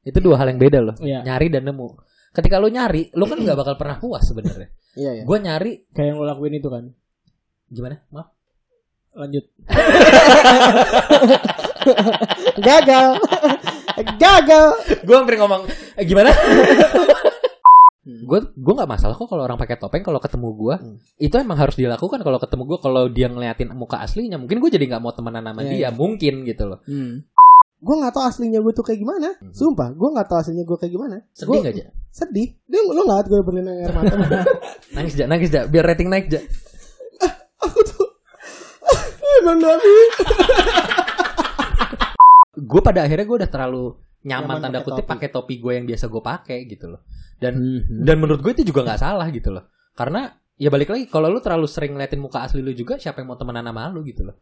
Itu dua hal yang beda loh. Iya. Nyari dan nemu. Ketika lu nyari, lu kan nggak bakal pernah puas sebenarnya. Iya ya. Gue nyari Kayak yang lo lakuin itu kan. gimana? Maaf. Lanjut. Gagal. Gagal. gue hampir ngomong eh, gimana? gue gue nggak masalah kok kalau orang pakai topeng kalau ketemu gue Hmm. itu emang harus dilakukan kalau ketemu gue kalau dia ngeliatin muka aslinya mungkin gue jadi nggak mau temenan sama Iya, dia iya. mungkin gitu loh Hmm. Gue gak tau aslinya gue tuh kayak gimana. Mhm. Sumpah, gue gak tau aslinya gue kayak gimana. sedih Gua- nggak aja Sedih. Dia lo gak gue berlina air mata. nangis aja nangis aja biar rating naik aja Aku tuh emang gak bisa. gue pada akhirnya gue udah terlalu nyaman, Nyaman tanda kutip pakai topi gue yang biasa gue pakai gitu loh dan Hmm. dan menurut gue itu juga nggak salah gitu loh karena ya balik lagi kalau lu terlalu sering ngeliatin muka asli lu juga siapa yang mau temenan sama lu gitu loh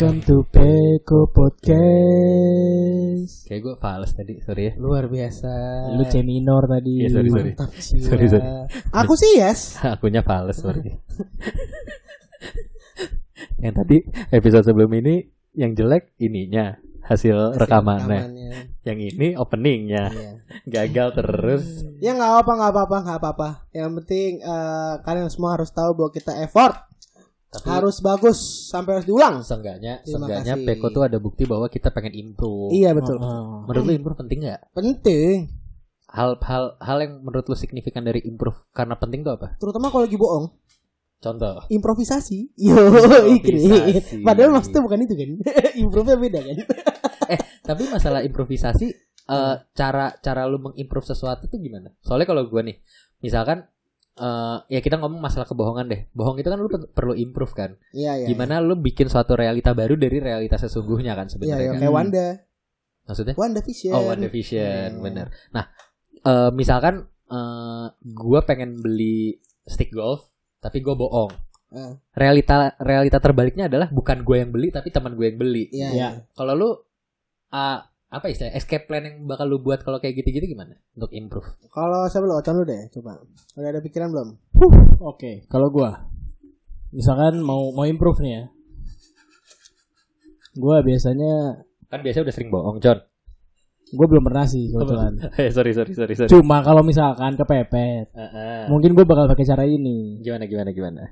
Welcome to Peko Podcast. kayak gue fals tadi sorry ya Luar biasa. Lu C minor tadi. Iya, sorry, sorry. Mantap jiwa. Sorry, sorry. Aku sih yes. akunya fals sorry yang tadi episode sebelum ini yang jelek ininya hasil rekamannya Rekamannya. yang ini openingnya Iya. gagal terus Ya nggak apa nggak apa-apa nggak apa-apa. Yang penting eh, kalian semua harus tahu bahwa kita effort tapi harus bagus sampai harus diulang. seenggaknya Terima seenggaknya kasih. Peko tuh ada bukti bahwa kita pengen improve Iya betul. Oh. menurut lu improve penting nggak Penting. hal hal yang menurut lu signifikan dari improve karena penting tuh apa Terutama kalau lagi bohong. contoh Improvisasi. Yo, Improvisasi. Padahal maksudnya bukan itu kan. Improve-nya beda kan. tapi masalah improvisasi eh, cara cara lu mengimprove sesuatu tuh gimana soalnya kalau gua nih misalkan eh, ya kita ngomong masalah kebohongan deh bohong itu kan lu per- perlu improve kan Iya, iya. gimana lu bikin suatu realita baru dari realita sesungguhnya kan Iya, sebenarnya iya, kan? kayak Wanda. maksudnya Wanda Vision. oh One Division Hmm. bener nah eh, misalkan eh, gua pengen beli stick golf tapi gue bohong realita realita terbaliknya adalah bukan gue yang beli tapi teman gue yang beli Iya. Iya. iya. kalau lu ah, apa istilah escape plan yang bakal lu buat kalau kayak gitu-gitu gimana untuk improve Kalau saya belum Ocon lu deh, coba. Udah ada pikiran belum? Oke, kalau gua misalkan mau mau improve nih ya. Gua biasanya kan biasanya udah sering bohong John gua belum pernah sih kebetulan. Eh, sorry sorry sorry sorry Cuma kalau misalkan kepepet, Heeh. mungkin gua bakal pakai cara ini. gimana gimana gimana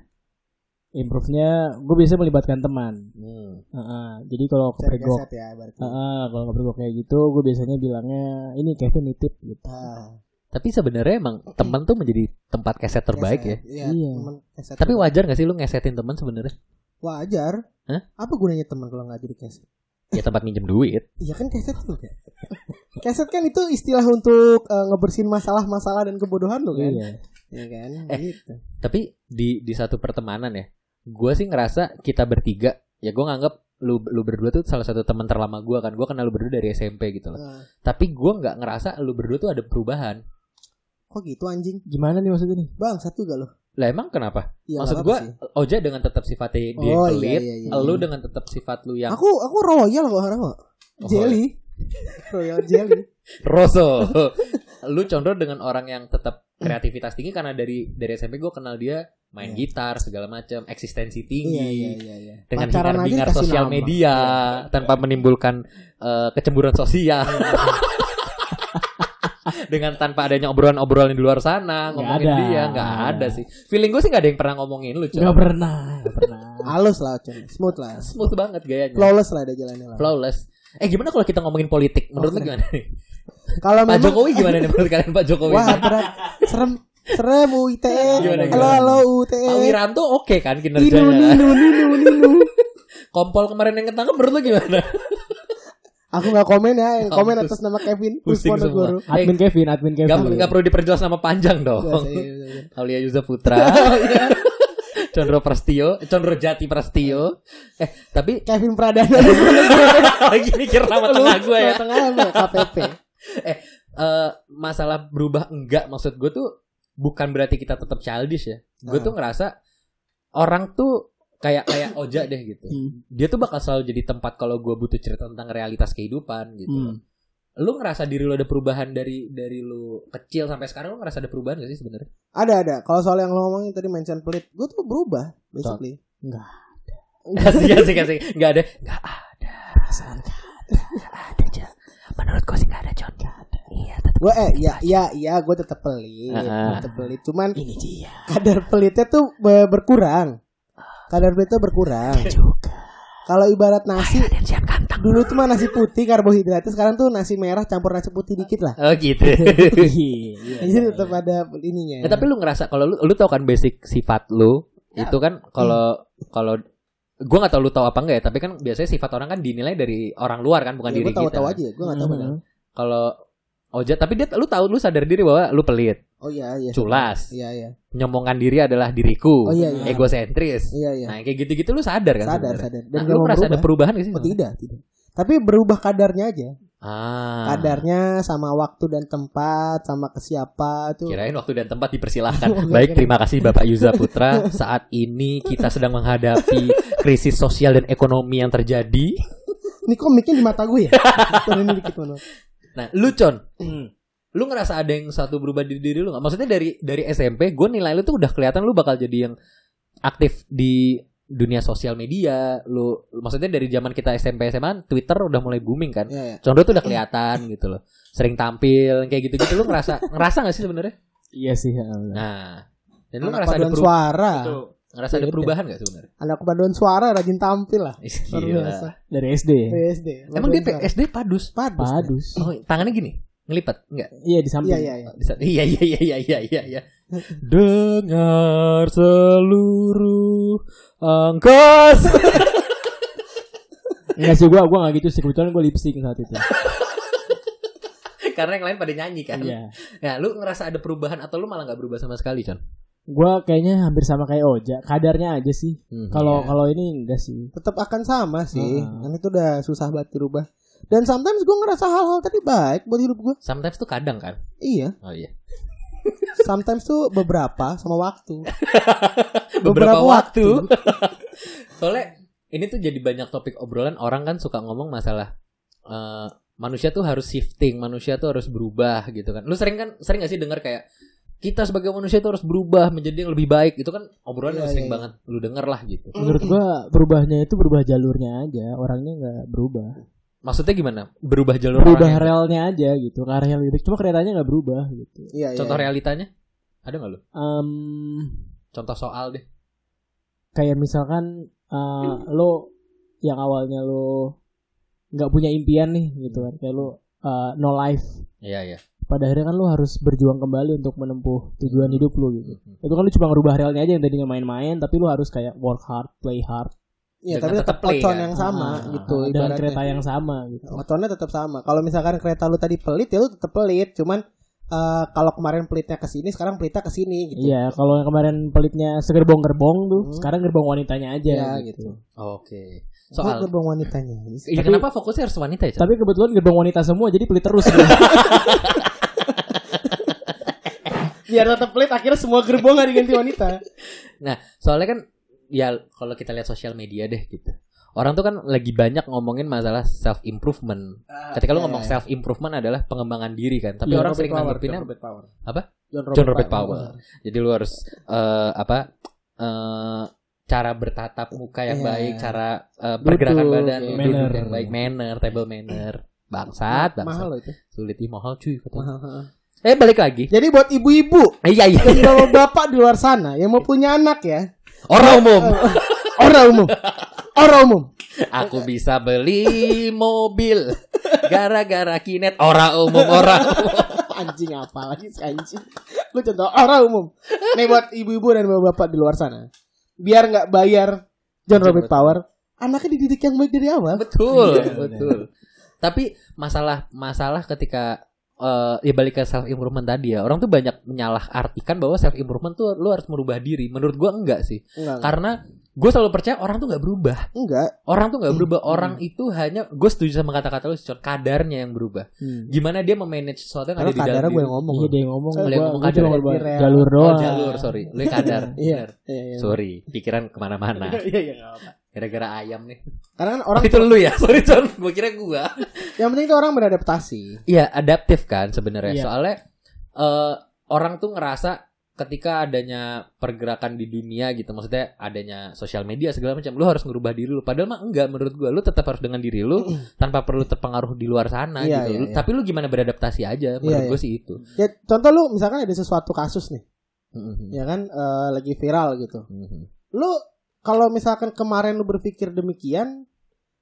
Improve-nya gue biasanya melibatkan teman. Hmm. Heeh, jadi kalau geset ya berarti. Heeh, kalau kayak gitu, gue biasanya bilangnya ini Kevin nitip gitu. Ah, tapi sebenarnya emang teman tuh menjadi tempat keset terbaik ya geset. Iya. Iya. temen geset tapi terbaik. wajar gak sih lu ngesetin teman sebenarnya wajar. Hah? Apa gunanya teman kalau nggak jadi keset? ya tempat minjem duit Iya kan keset juga. keset kan itu istilah untuk eh, ngebersihin masalah-masalah dan kebodohan lo kan. Iya. Iya kan? Eh. Gitu. tapi di di satu pertemanan ya gue sih ngerasa kita bertiga ya gue nganggap lu lu berdua tuh salah satu teman terlama gue kan gue kenal lu berdua dari SMP gitu loh Nah, tapi gue nggak ngerasa lu berdua tuh ada perubahan kok gitu anjing? Gimana nih maksudnya nih? Bang, satu gak lo? lah emang kenapa Iya, maksud gue. Oja dengan tetap sifatnya dia Oh, iya, pelit iya, iya, lu iya. dengan tetap sifat lu yang Aku aku royal kok harap kok. Oh, Jelly. royal jelly. Rosso lu condong dengan orang yang tetap kreativitas tinggi karena dari dari SMP gue kenal dia main Iya. gitar segala macam eksistensi Iya, tinggi iya, iya, iya. dengan Pacaran aja hingar-bingar dikasih sosial nama. media tanpa menimbulkan eh, kecemburuan sosial dengan tanpa adanya obrolan-obrolan di luar sana Nggak ngomongin ada. dia nggak Nggak ada ada. sih feeling gue sih nggak ada yang pernah ngomongin lu Gak coba pernah, gak pernah. Halus lah, Ocon. Smooth lah. smooth banget gayanya Flawless lah ada jalannya lah. flawless eh gimana kalau kita ngomongin politik menurut lu keren. gimana nih Kalau Pak Jokowi gimana nih menurut kalian Pak Jokowi Wah, berat. Serem. Serem UITE. Halo, halo UITE. Pak Wiranto oke kan Ninu, kinerjanya kan? ninu, ninu, ninu. Kompol kemarin yang ketangkep menurut lu gimana? Aku nggak komen ya, yang komen atas nama Kevin Pusing semua. Admin Kevin, admin Kevin. Gak, gak perlu diperjelas nama panjang dong. Iya, iya, iya. Aulia Yuza Putra, Condro Prastio, eh, Condro Jati Prastio. Eh, tapi Kevin Pradana. lagi mikir nama tengah gue ya. Tengah? KPP. Eh, masalah berubah enggak maksud gue tuh bukan berarti kita tetap childish ya. Gue tuh ngerasa orang tuh kayak kayak Oja deh gitu. Hmm. Dia tuh bakal selalu jadi tempat kalau gue butuh cerita tentang realitas kehidupan gitu. Hmm. Lu ngerasa diri lu ada perubahan dari dari lu kecil sampai sekarang lu ngerasa ada perubahan gak sih sebenarnya? Ada ada. Kalau soal yang lo ngomongin tadi mention pelit, gue tuh berubah basically. Enggak. Asik asik asik. Enggak ada. Enggak ada. Enggak ada aja. Menurut gue sih enggak ada John. Iya. Gue eh ya ya ya gue tetap pelit, Ah. tetap pelit. Cuman ini dia kadar pelitnya tuh be- berkurang. Kadar pelitnya berkurang. juga. Kalau ibarat nasi, dulu tuh mah nasi putih karbohidratnya, sekarang tuh nasi merah campur nasi putih dikit lah. Oh gitu. Iya. Jadi tetap ada ininya. Ya, tapi lu ngerasa kalau lu lu tau kan basic sifat lu Ya. itu kan kalau kalau gua nggak tahu lu tahu apa enggak ya, tapi kan biasanya sifat orang kan dinilai dari orang luar kan bukan ya, diri gue tahu kita. tahu aja, gue nggak tahu padahal. Kalau Oja, tapi dia lu tahu lu sadar diri bahwa lu pelit, Oh iya iya. culas, Iya iya. menyombongkan diri adalah diriku, Oh iya iya. egosentris. Iya iya. Nah, kayak gitu-gitu lu sadar kan? sadar sebenarnya? sadar. Nah, Dan lu nggak mau merasa ada perubahan gak sih? Oh tidak tidak. Tapi berubah kadarnya aja. Ah. Kadarnya sama waktu dan tempat sama ke siapa tuh. Kirain waktu dan tempat dipersilahkan. Oh, Baik, terima kasih Bapak Yuza Putra. Saat ini kita sedang menghadapi krisis sosial dan ekonomi yang terjadi. Ini kok mic-nya di mata gue ya? Turunin dikit mana. Nah, lu Con, Hmm. lu ngerasa ada yang satu berubah di diri lu nggak? Maksudnya dari dari SMP, gue nilai lu tuh udah kelihatan lu bakal jadi yang aktif di dunia sosial media. Lu, maksudnya dari zaman kita SMP SMA, Twitter udah mulai booming kan. Iya iya. Condro tuh udah kelihatan gitu loh. Sering tampil kayak gitu-gitu. Lu ngerasa ngerasa gak sih sebenarnya? Iya sih. ya. Nah, dan lu ngerasa ada perubahan? suara. Ngerasa ada perubahan gak sebenarnya? Anak paduan suara rajin tampil lah. Ih, Luar Gila. biasa. Dari SD. Emang dia suara. SD padus? padus. Padus. Oh, tangannya gini, ngelipat enggak? Iya di samping. Iya iya iya. Iya iya iya iya iya iya iya. Dengar seluruh angkasa. Enggak sih gua gua enggak gitu sih. Kebetulan gua lip sync saat itu. Karena yang lain pada nyanyi kan. Iya. Nah, lu ngerasa ada perubahan atau lu malah nggak berubah sama sekali, Con? Gua kayaknya hampir sama kayak Oja. Kadarnya aja sih. Hmm. Kalau Iya. kalau ini enggak sih. Tetap akan sama sih. Ah. Kan itu udah susah banget dirubah. Dan sometimes gue ngerasa hal-hal tadi baik buat hidup gue. sometimes tuh kadang kan. Iya. Oh iya. Sometimes tuh beberapa sama waktu. Beberapa, Beberapa waktu. waktu. Soalnya ini tuh jadi banyak topik obrolan orang kan suka ngomong masalah eh, manusia tuh harus shifting, manusia tuh harus berubah gitu kan. Lu sering kan sering gak sih dengar kayak kita sebagai manusia tuh harus berubah menjadi yang lebih baik. Itu kan obrolan Iya, yang sering iya, banget lu denger lah gitu. Menurut gua berubahnya itu berubah jalurnya aja. Orangnya enggak berubah. Maksudnya gimana? Berubah jalur Berubah orangnya? relnya aja gitu. Ke arah yang lebih baik. Cuma keretanya enggak berubah gitu. Iya iya. Contoh realitanya? Ada nggak lu? Em, Contoh soal deh. kayak misalkan eh, lo yang awalnya lo nggak punya impian nih gitu kan kayak lo eh, no life Iya iya. Pada akhirnya kan lo harus berjuang kembali untuk menempuh tujuan hidup lo gitu Mhm. itu kan lo cuma ngerubah realnya aja yang tadinya main-main tapi lo harus kayak work hard play hard Iya, tapi tetap tetap play, kan? yang sama Ah, gitu dengan ibaratnya. kereta yang sama gitu Oconnya tetap sama. Kalau misalkan kereta lu tadi pelit ya lu tetap pelit, cuman eh, kalau kemarin pelitnya ke sini, sekarang pelitnya ke sini gitu. iya kalau yang kemarin pelitnya segerbong-gerbong tuh Hmm. sekarang gerbong wanitanya aja Iya, gitu. gitu. Oke. Soal Soal gerbong wanitanya. Iya, Tapi- kenapa fokusnya harus wanita ya? Chan? tapi kebetulan gerbong wanita semua jadi pelit terus Biar tetap pelit akhirnya semua gerbong nggak diganti wanita. Nah, soalnya kan ya kalau kita lihat sosial media deh gitu. Orang tuh kan lagi banyak ngomongin masalah self improvement. Ketika lu Iya, ngomong iya. self improvement adalah pengembangan diri kan. Tapi Iya, orang Robert sering Power, nanggepinnya John Robert Power. apa? John John Robert Power. Jadi lu harus eh, apa? eh, cara bertatap muka yang Iya. baik, cara eh, pergerakan Duduk, badan, iya. duduk Manner. yang baik, manner, table manner. Bangsat, bangsat. Mahal loh itu. Sulit Ih, mahal cuy. Mahal. Eh balik lagi. Jadi buat ibu-ibu. Iya iya. dan bapak-bapak di luar sana yang mau punya anak ya, Orang umum. orang umum, orang umum. Aku bisa beli mobil. Gara-gara kinet. Orang umum orang umum. anjing apa lagi si anjing? Lu contoh orang umum. Nih buat ibu-ibu dan bapak-bapak di luar sana. Biar nggak bayar John Robert Power anaknya dididik yang baik dari awal. Betul Iya, betul. tapi masalah masalah ketika eh, ya balik ke self improvement tadi ya orang tuh banyak menyalah artikan bahwa self improvement tuh lu harus merubah diri menurut gua enggak sih Enggak, karena gue selalu percaya orang tuh nggak berubah Enggak. orang tuh nggak Hmm. berubah orang itu hanya gue setuju sama kata-kata lu Con. kadarnya yang berubah Hmm. gimana dia memanage sesuatu yang Karena ada di dalam kadarnya gue yang ngomong. Iya dia yang ngomong. Saya Gua, yang ngomong kadar. Di jalur oh doang. jalur sorry lu yang kadar Iya. Iya, iya. sorry pikiran ke mana-mana Iya, iya, apa-apa. Gara-gara ayam nih Karena kan oh, orang itu lu ya sorry Con gue kira gue yang penting itu orang beradaptasi. Iya adaptif kan sebenarnya Iya. soalnya eh, orang tuh ngerasa ketika adanya pergerakan di dunia gitu maksudnya adanya sosial media segala macam lu harus ngerubah diri lu padahal mah enggak menurut gua lu tetap harus dengan diri lu tanpa perlu terpengaruh di luar sana Iya, gitu iya, Lu- iya. tapi lu gimana beradaptasi aja menurut Iya, gua iya. sih itu Ya contoh lu misalkan ada sesuatu kasus nih, Mhm. ya kan eh, lagi viral gitu. Mhm. Lu kalau misalkan kemarin lu berpikir demikian,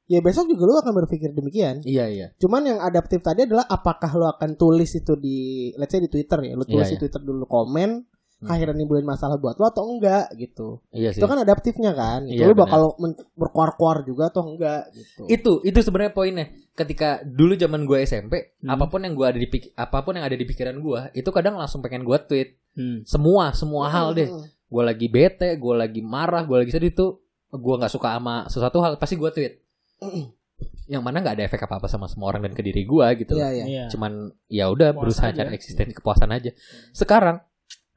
ya besok juga lu akan berpikir demikian. iya iya Cuman yang adaptif tadi adalah apakah lu akan tulis itu di let's say di Twitter ya, lu tulis Iya, di Twitter dulu komen, Hmm. akhirnya nimbulin masalah buat lu atau enggak gitu. iya sih Itu kan adaptifnya kan. Itu Iya, lu bakal berkuar-kuar juga atau enggak gitu. itu itu sebenarnya poinnya ketika dulu zaman gua SMP Hmm. apa pun yang gua ada di apa pun yang ada di pikiran gua itu kadang langsung pengen gua tweet Hmm. semua semua hal deh Hmm. Gue lagi bete, gue lagi marah, gue lagi sedih tuh, gue nggak suka sama sesuatu hal pasti gue tweet. Yang mana nggak ada efek apa apa sama semua orang dan ke diri gue gitu. Iya, loh. iya. Iya. Cuman ya udah berusaha aja. cari eksistensi kepuasan aja. Sekarang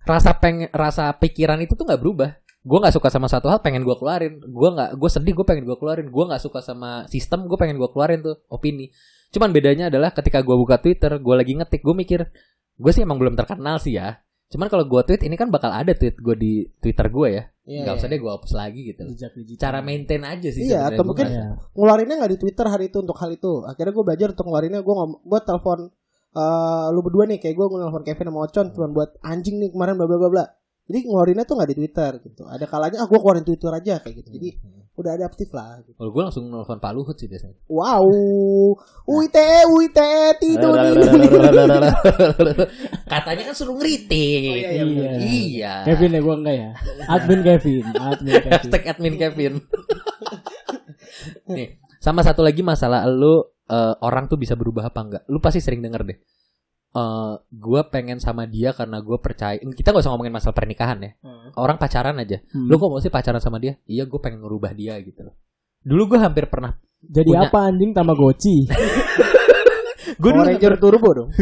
rasa pengen rasa pikiran itu tuh nggak berubah. Gue nggak suka sama satu hal pengen gue keluarin. Gue nggak gue sedih gue pengen gue keluarin. Gue nggak suka sama sistem gue pengen gue keluarin tuh opini. Cuman bedanya adalah ketika gue buka Twitter, gue lagi ngetik, gue mikir gue sih emang belum terkenal sih ya. Cuman kalau gue tweet ini kan bakal ada tweet gue di Twitter gue ya. Iya, Gak iya. usah deh gue hapus lagi gitu. Jejak digital. Cara maintain aja sih. Iya, sebenarnya. atau mungkin- nggak- Iya. ngeluarinnya nggak di Twitter hari itu untuk hal itu. Akhirnya gue belajar untuk ngeluarinnya gue ngom gue telepon eh lu berdua nih kayak gue nelfon Kevin sama Ocon cuma buat anjing nih kemarin bla bla bla bla. Jadi ngeluarinnya tuh nggak di Twitter gitu. Ada kalanya ah gue keluarin Twitter aja kayak gitu. Jadi udah adaptif lah. Gitu. Kalau gue langsung nelfon Pak Luhut sih biasanya. Wow, uite uite tidur Katanya kan suruh ngeritik. Oh, iya, iya, bener. Iya. Kevin ya gue enggak ya. Admin Kevin, admin Kevin. Hashtag admin Kevin. Nih, sama satu lagi masalah lu eh, orang tuh bisa berubah apa enggak? Lu pasti sering denger deh. Eh, gue pengen sama dia karena gue percaya. Kita gak usah ngomongin masalah pernikahan ya. Orang pacaran aja. Hmm. Lu kok mau sih pacaran sama dia? Iya, gue pengen ngerubah dia gitu loh. Dulu gue hampir pernah. Jadi punya- apa anjing Tamagotchi? Gue Power Ranger Turbo dong.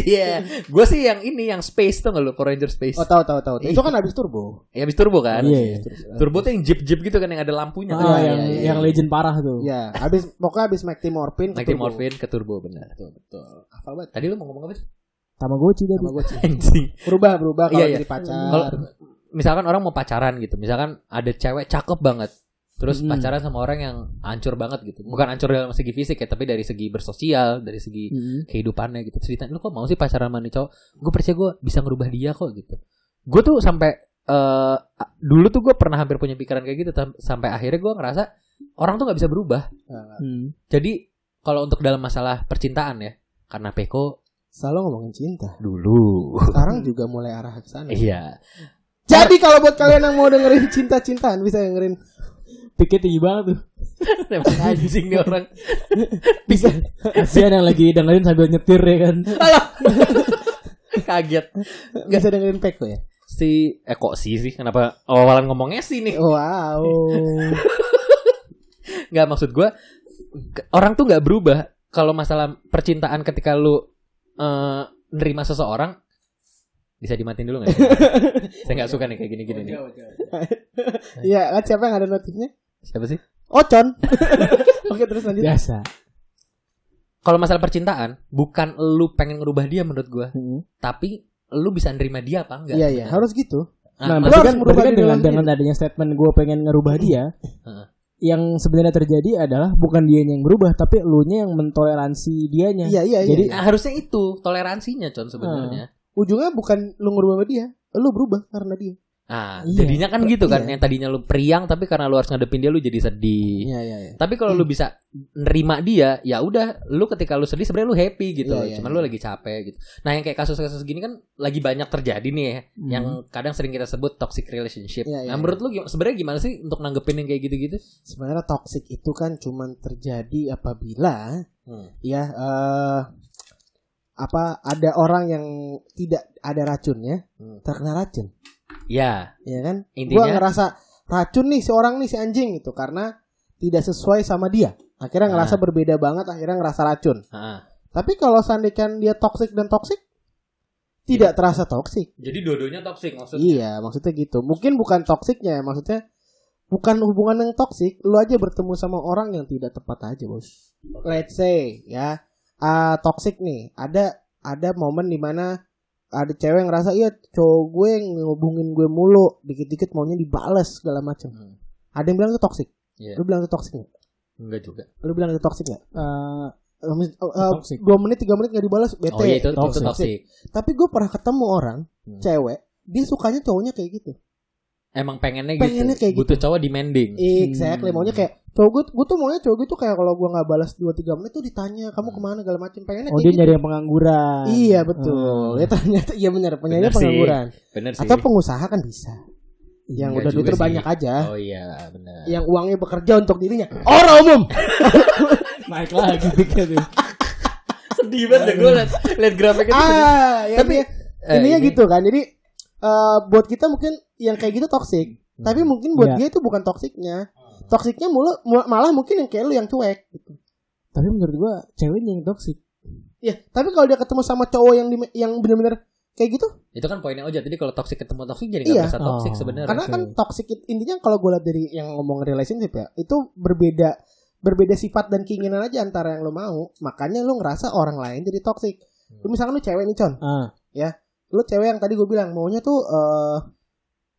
Iya, gue sih yang ini yang space tuh nggak lu Power Ranger Space. Oh tahu tahu tahu. Itu kan habis turbo. Ya habis turbo kan? Iya. Turbo tuh yang jeep jeep gitu kan yang ada lampunya. Ah, Iya, yang iya, iya. yang legend parah tuh. Ya, habis pokoknya habis Mighty Morphin ke Mighty turbo. Morphin ke turbo benar. Betul betul. Hafal banget. Tadi lu mau ngomong apa sih? Tamagotchi tadi. Sama gue Anjing. berubah berubah kalau Iya, iya. jadi pacar. Kalau misalkan orang mau pacaran gitu, misalkan ada cewek cakep banget, terus Hmm. pacaran sama orang yang hancur banget gitu. Bukan hancur dalam segi fisik ya, tapi dari segi bersosial, dari segi Hmm. kehidupannya gitu. Cerita, lu kok mau sih pacaran sama nih cowok? Gue percaya gue bisa ngerubah dia kok gitu. Gue tuh sampai eh dulu tuh gue pernah hampir punya pikiran kayak gitu sampai akhirnya gue ngerasa orang tuh nggak bisa berubah. Hmm. Jadi kalau untuk dalam masalah percintaan ya, karena Peko Selalu ngomongin cinta. dulu. Sekarang juga mulai arah ke sana. iya. Jadi kalau buat kalian yang mau dengerin cinta-cintaan bisa dengerin Pikir tinggi banget tuh. Emang anjing nih orang. Bisa. Kasihan yang lagi dengerin sambil nyetir ya kan. Kaget. nggak bisa dengerin Peko ya. Si eh kok sih sih kenapa awalan ngomongnya sih nih? Wow. Nggak maksud gua ke- orang tuh nggak berubah kalau masalah percintaan ketika lu eh, nerima seseorang bisa dimatiin dulu nggak? Saya nggak suka nih kayak gini-gini nih. Iya, kan siapa yang ada notifnya? Siapa sih? Ocon. Oke, terus lanjut. Biasa. Kalau masalah percintaan, bukan lu pengen ngerubah dia menurut gua, Hmm. tapi lu bisa nerima dia apa enggak? Iya, iya, harus gitu. Nah, Nah, lu berarti harus kan, berarti kan dengan, lu dengan adanya statement gue pengen ngerubah dia, Heeh. yang sebenarnya terjadi adalah bukan dia yang berubah, tapi elunya yang mentoleransi dianya. Iya, iya, Jadi iya. Nah, harusnya itu toleransinya con sebenarnya. Ujungnya bukan lu ngerubah sama dia, lu berubah karena dia. Nah, Iya. jadinya kan gitu kan, Iya. yang tadinya lu periang tapi karena lu harus ngadepin dia lu jadi sedih. Iya, iya, iya. Tapi kalau lu bisa nerima dia, ya udah, lu ketika lu sedih sebenarnya lu happy gitu. Iya, iya, Cuman iya. lu lagi capek gitu. Nah, yang kayak kasus-kasus gini kan lagi banyak terjadi nih ya, Hmm. yang kadang sering kita sebut toxic relationship. Iya, iya, nah, menurut lu sebenarnya gimana sih untuk nanggepin yang kayak gitu-gitu? Sebenarnya toxic itu kan cuman terjadi apabila Hmm. ya eh apa ada orang yang tidak ada racunnya Hmm. terkena racun, Ya, ya kan? Intinya- Gua ngerasa racun nih seorang nih si anjing itu karena tidak sesuai sama dia. Akhirnya ngerasa Ah. berbeda banget, akhirnya ngerasa racun. Heeh. Tapi kalau seandainya dia toksik dan toksik, tidak terasa toksik. Jadi dua-duanya toksik maksudnya. Iya, maksudnya gitu. Mungkin bukan toksiknya, maksudnya bukan hubungan yang toksik. Lu aja bertemu sama orang yang tidak tepat aja, bos. Let's say ya, ah toksik nih. Ada ada momen di mana ada cewek yang ngerasa iya cowok gue ngehubungin gue mulu, dikit-dikit maunya dibales segala macam. Hmm. Ada yang bilang itu toksik. Iya. Lu bilang itu toksik nggak? Enggak juga. Lu bilang itu toksik nggak? Eh, Eh, mis- eh, eh, Toxic. dua menit tiga menit nggak dibalas bete. Oh iya itu, itu Toxic. toksik. Tapi gue pernah ketemu orang Hmm. cewek, dia sukanya cowoknya kayak gitu. Emang pengennya, Pengennya gitu. kayak gitu. Butuh cowok demanding. Exactly, Hmm. maunya kayak cowok gue, gue tuh maunya cowok gue tuh kayak kalau gue nggak balas 2 3 menit tuh ditanya kamu Hmm. ke mana segala macam pengennya oh kayak dia gitu. nyari yang pengangguran. Iya betul. Hmm. Ya ternyata iya benar penyanyi sih. pengangguran. Bener sih. Atau pengusaha kan bisa. Yang Enggak udah duit juga sih. banyak aja. Oh iya, benar. Yang uangnya bekerja untuk dirinya. Orang umum. Naik lagi pikir tuh. sedih banget deh gue liat, liat grafiknya ah, ya Tapi, intinya, Eh, intinya ini- gitu kan. Jadi eh, buat kita mungkin yang kayak gitu toksik. Tapi mungkin buat Iya. dia itu bukan toksiknya. Toksiknya mulu, mu- malah mungkin yang kayak lu yang cuek gitu. Tapi menurut gua ceweknya yang toksik. Ya, tapi kalau dia ketemu sama cowok yang di- yang benar-benar kayak gitu, Itu kan poinnya Oja. Jadi kalau toksik ketemu toksik jadi Iya. nggak merasa toksik Oh. sebenarnya. karena kan toxic it- intinya kalau gue lihat dari yang ngomong relationship ya, itu berbeda berbeda sifat dan keinginan aja antara yang lo mau. Makanya lo ngerasa orang lain jadi toxic. Lu misalkan lu cewek nih, Con. Ah, Lu cewek yang tadi gue bilang maunya tuh eh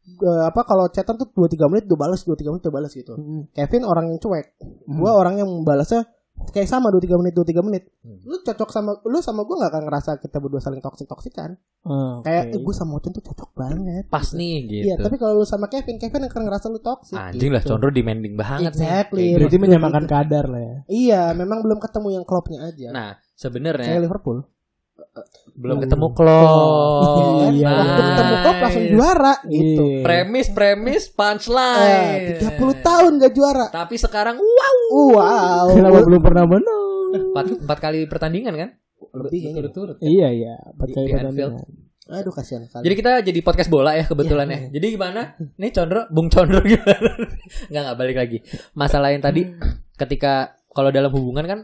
eh, apa kalau chatan tuh 2 3 menit gue balas, 2 3 menit gue balas gitu. mm, Kevin orang yang cuek. mm. Gua orang yang balasnya kayak sama 2 3 menit 2 3 menit. Hmm. Lu cocok sama lu sama gue gak akan ngerasa kita berdua saling toksik-toksikan. Ah, Kayak eh, gue sama Ocon tuh cocok banget. Pas nih gitu. Iya, tapi kalau lu sama Kevin, Kevin akan ngerasa lu toxic. Anjing lah gitu. Condro demanding banget nih. Exactly. Kayak Berarti gitu. menyamakan kadar lah ya. Iya, memang belum ketemu yang klopnya aja. Nah, Kayak sebenarnya Liverpool. Belum Hmm. ketemu klub. Iya. Waktu ketemu klop langsung juara gitu. Iya. Premis, premis, Eh, punchline. 30 tahun gak juara. Tapi sekarang wow. Wow. Kenapa belum pernah menang? Empat, empat kali pertandingan kan? Lebih kayaknya. Berturut-turut. Iya iya, pakai Di Anfield. Aduh kasihan kali. Jadi kita jadi podcast bola ya kebetulan Iya, ya. Jadi gimana? Nih Condro, Bung Condro gimana? Enggak enggak balik lagi. Masalah yang tadi ketika kalau dalam hubungan kan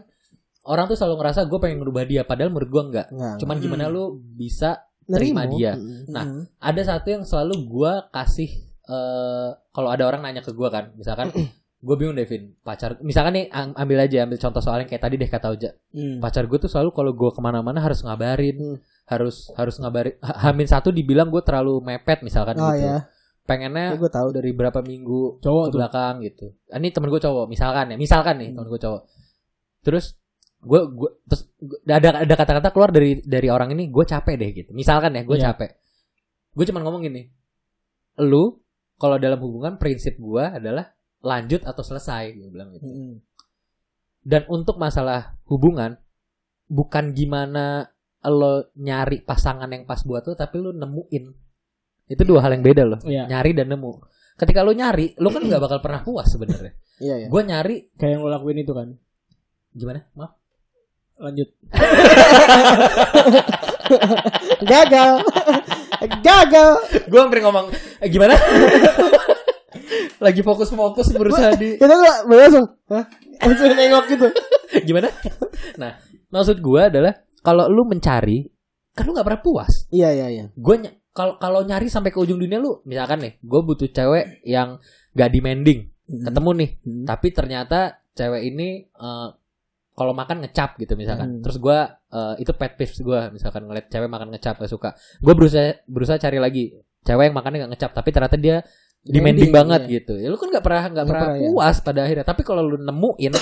orang tuh selalu ngerasa gue pengen ngerubah dia padahal menurut gue enggak. Nggak. Cuman gimana lu bisa terima dia. Mm. Nah, ada satu yang selalu gue kasih eh kalau ada orang nanya ke gue kan, misalkan gue bingung Devin pacar misalkan nih am- ambil aja ambil contoh soalnya kayak tadi deh kata Oja Hmm. pacar gue tuh selalu kalau gue ke mana-mana harus ngabarin Hmm. harus harus ngabarin Ha- Hamin satu dibilang gue terlalu mepet misalkan Oh gitu ya, pengennya gue tahu. dari berapa minggu Cowok ke tuh. belakang gitu Ah, ini temen gue cowok misalkan ya misalkan nih Hmm. temen gue cowok terus gue gue terus ada ada kata-kata keluar dari dari orang ini gue capek deh gitu misalkan ya gue Iya. capek gue cuma ngomong gini lu kalau dalam hubungan prinsip gue adalah lanjut atau selesai gue bilang gitu Mm-mm. dan untuk masalah hubungan bukan gimana lo nyari pasangan yang pas buat lo tapi lo nemuin itu dua hal yang beda loh Iya. nyari dan nemu ketika lo nyari lo kan nggak bakal pernah puas sebenarnya Iya ya. gue nyari Kayak yang lo lakuin itu kan. gimana maaf Lanjut. Gagal. Gagal. gue hampir ngomong eh, gimana lagi fokus-fokus berusaha di Kita tuh langsung, hah? Langsung nengok gitu. gimana nah maksud gue adalah kalau lu mencari kan lu nggak pernah puas Iya iya iya. gue kalau kalau nyari sampai ke ujung dunia lu misalkan nih gue butuh cewek yang gak demanding ketemu nih Hmm. tapi ternyata cewek ini eh, kalau makan ngecap gitu misalkan Hmm. terus gue itu pet peeves gue misalkan ngeliat cewek makan ngecap gak suka gue berusaha berusaha cari lagi cewek yang makannya gak ngecap tapi ternyata dia demanding banget iya. gitu ya lu kan nggak pernah nggak pernah pernah, ya. puas pada akhirnya tapi kalau lu nemuin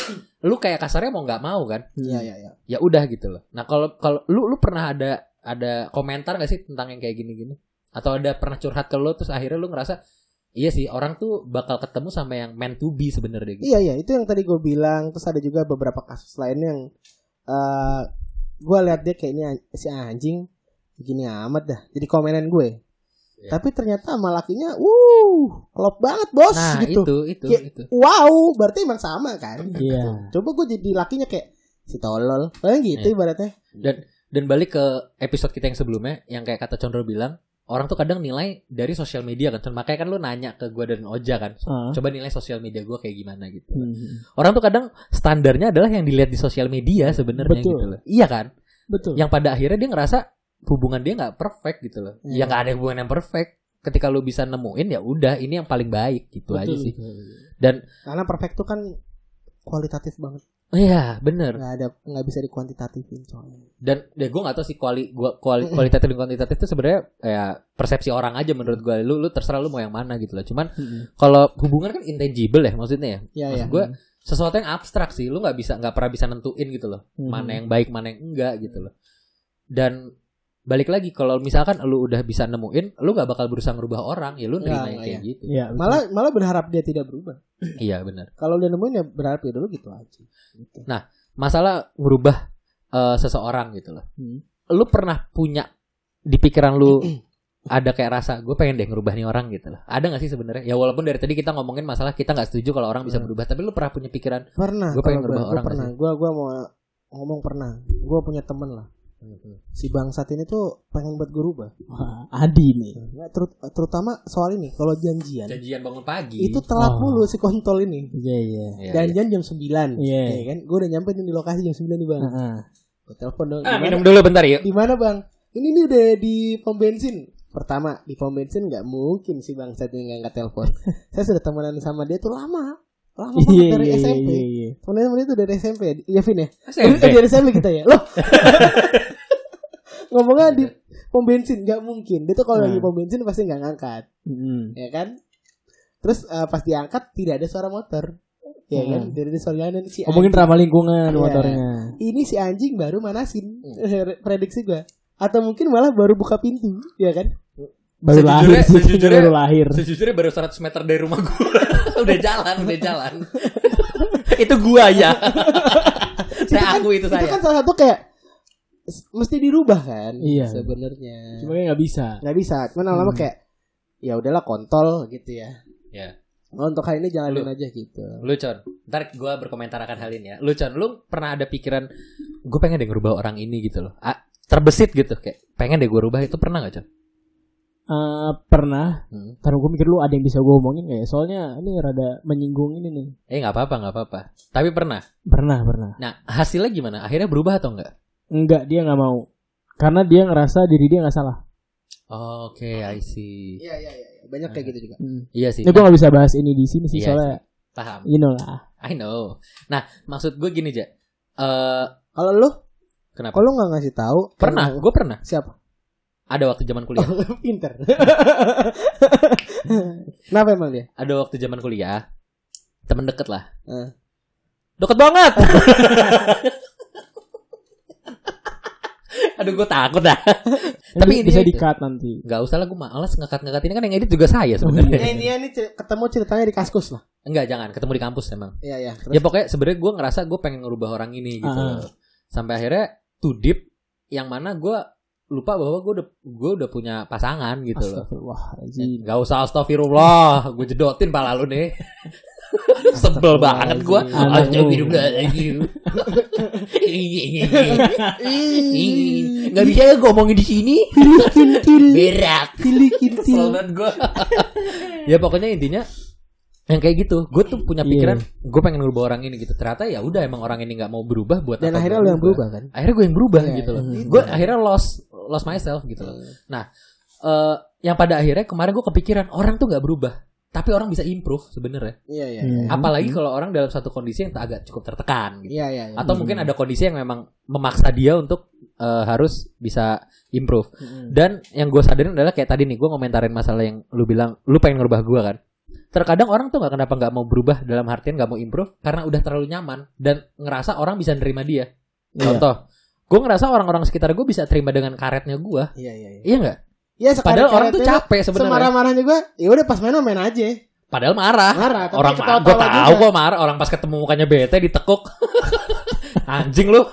lu kayak kasarnya mau nggak mau kan Iya iya iya. ya udah gitu loh nah kalau kalau lu lu pernah ada ada komentar gak sih tentang yang kayak gini-gini atau ada pernah curhat ke lu terus akhirnya lu ngerasa iya sih orang tuh bakal ketemu sama yang meant to be sebenarnya gitu Iya iya, itu yang tadi gue bilang. Terus ada juga beberapa kasus lain yang eh gue lihat dia kayaknya si anjing begini amat dah. Jadi komenan gue. Iya. Tapi ternyata sama lakinya, wuh, klop banget bos nah gitu. itu itu Kayak- itu Wow, berarti emang sama kan? Iya. Coba gue jadi lakinya kayak si tolol, kayak gitu Iya. ibaratnya. Dan balik ke episode kita yang sebelumnya yang kayak kata Condro bilang, orang tuh kadang nilai dari sosial media kan. Makanya kan lu nanya ke gue dan Oja kan. Ah. Coba nilai sosial media gue kayak gimana gitu. Hmm. Orang tuh kadang standarnya adalah yang dilihat di sosial media sebenarnya Betul. gitu loh. Iya kan? Betul. Yang pada akhirnya dia ngerasa hubungan dia nggak perfect gitu loh. Hmm. Ya nggak ada hubungan yang perfect. Ketika lu bisa nemuin ya udah ini yang paling baik gitu aja sih. Dan Karena perfect tuh kan kualitatif banget. Oh iya bener. Nggak ada nggak bisa dikuantitatifin coy. Dan ya gue gak tahu sih kuali gua kuali, kualitatif dan kuantitatif itu sebenarnya ya persepsi orang aja menurut gue. Lu lu terserah lu mau yang mana gitu loh. Cuman Hmm. kalau hubungan kan intangible ya maksudnya ya. Iya Maksud ya. gue sesuatu yang abstrak sih. Lu nggak bisa nggak pernah bisa nentuin gitu loh. Hmm. Mana yang baik mana yang enggak gitu loh. Dan balik lagi kalau misalkan lu udah bisa nemuin, lu nggak bakal berusaha ngerubah orang. Ya lu nerima Nggak, yang nggak, kayak gitu. Iya, betul. Malah malah berharap dia tidak berubah. Iya benar. Kalau dia nemuin ya berharap ya dulu gitu aja. Gitu. Masalah ngerubah eh, seseorang gitu loh. Hmm. Lu pernah punya di pikiran lu ada kayak rasa gue pengen deh ngerubah nih orang gitu loh. Ada gak sih sebenarnya? Ya walaupun dari tadi kita ngomongin masalah kita nggak setuju kalau orang bisa Hmm. berubah, tapi lu pernah punya pikiran Pernah. Gua pengen ngerubah gua- orang Gua pernah. Gua gua mau ngomong pernah. Gua punya temen lah. Si bangsat ini tuh pengen buat gue rubah. Wah, Adi nih. Ya, terut- terutama soal ini kalau janjian janjian bangun pagi. itu telat Oh. mulu si kontol ini. Iya, iya. Iya, iya. Janjian jam 9 Iya. Ya kan? Gue udah nyampe di lokasi jam 9 nih bang. Heeh. Gue telepon dong. Ah, "Di minum dulu bentar yuk. Di mana bang? Ini nih udah di pom bensin. Pertama di pom bensin nggak mungkin si bangsat ini nggak angkat telepon. Saya sudah temenan sama dia tuh lama. Lama banget Iya, dari iya, SMP. iya, iya. Sama dia tuh dari SMP. Iya Vin ya? SMP. Eh, dari SMP kita ya. Loh. Ngomongnya di pom bensin nggak mungkin. Dia tuh kalau lagi pom bensin pasti nggak ngangkat, Hmm. ya kan? Terus eh, pas diangkat tidak ada suara motor, ya kan? Hmm. Dari suara jalanan si Ngomongin anjing. ramah lingkungan Iya. motornya. Ini si anjing baru manasin, Hmm. prediksi gua. Atau mungkin malah baru buka pintu, ya kan? Baru Sejujurnya- lahir sejujurnya- baru lahir. Sejujurnya baru 100 meter dari rumah gue Udah jalan, udah jalan Itu gua ya Saya kan- aku itu Itu saya kan salah satu kayak mesti dirubah kan? Iya. Sebenarnya. Cuma nggak bisa. nggak bisa. Lama-lama Hmm. kayak ya udahlah kontol gitu ya. Ya. Oh, untuk kali ini jalanin Lu- aja gitu. Lu Con Ntar gue berkomentar akan hal ini ya Lu Con Lu pernah ada pikiran Gue pengen deh ngerubah orang ini gitu loh Ah, Terbesit gitu Kayak pengen deh gue rubah Itu pernah gak Con? Eh, pernah. Hmm. Taruh gue mikir lu ada yang bisa gue omongin nggak ya? Soalnya ini rada menyinggung ini nih. Eh gak apa-apa gak apa-apa Tapi pernah Pernah, pernah. Nah hasilnya gimana? Akhirnya berubah atau enggak? Enggak, dia nggak mau. Karena dia ngerasa diri dia nggak salah. Oke I see Iya iya iya. Banyak kayak gitu juga. Iya sih Ini gue nggak bisa bahas ini di sini sih Iya soalnya Paham you know lah. I know Nah maksud gue gini aja Eh Kalau lu, Kenapa? kalau nggak ngasih tahu, Pernah, gue pernah. siapa? Ada waktu zaman kuliah. Pinter. Kenapa emang dia? Ada waktu zaman kuliah. Temen deket lah. Eh. Deket banget. Aduh gue takut dah. Tapi bisa intinya di itu. cut nanti. Gak usah lah gue malas ngekat-ngekat ini kan yang edit juga saya sebenarnya. Eh, ini ini cer- ketemu ceritanya di kaskus lah. Enggak jangan ketemu di kampus emang. Iya iya. Ya pokoknya sebenarnya gue ngerasa gue pengen ngerubah orang ini gitu. Loh. Sampai akhirnya to deep yang mana gue lupa bahwa gue udah gue udah punya pasangan gitu loh. Astagfirullahaladzim. Gak usah astagfirullah Gue jedotin pala lu nih Sebel banget gue Gak bisa ya gue ngomongin di sini Berak Kesel banget gue Ya pokoknya intinya yang kayak gitu, gue tuh punya Iya. pikiran, gue pengen ngerubah orang ini gitu. Ternyata ya udah emang orang ini nggak mau berubah buat Dan apa akhirnya gua lu yang berubah kan? Akhirnya gue yang berubah Iya, gitu loh. iya. Gue akhirnya lost lost myself gitu loh. Nah, eh yang pada akhirnya kemarin gue kepikiran orang tuh nggak berubah, tapi orang bisa improve sebenarnya. Iya iya. Hmm. iya. Apalagi kalau orang dalam satu kondisi yang tak agak cukup tertekan gitu. Iya iya. iya. Atau Hmm. mungkin ada kondisi yang memang memaksa dia untuk eh, harus bisa improve. Mm-mm. Dan yang gue sadarin adalah kayak tadi nih gue ngomentarin masalah yang lu bilang lu pengen ngerubah gue kan. Terkadang orang tuh nggak kenapa nggak mau berubah dalam artian nggak mau improve karena udah terlalu nyaman dan ngerasa orang bisa nerima dia. Iya. Contoh, gue ngerasa orang-orang sekitar gue bisa terima dengan karetnya gue. Iya iya iya. Iya nggak? Iya Padahal orang tuh capek sebenarnya. Semarah-marahnya gue, ya udah pas main main aja. Padahal marah. Marah. tapi orang ketawa-tawa gue tahu kok marah. Orang pas ketemu mukanya bete ditekuk. Anjing lu.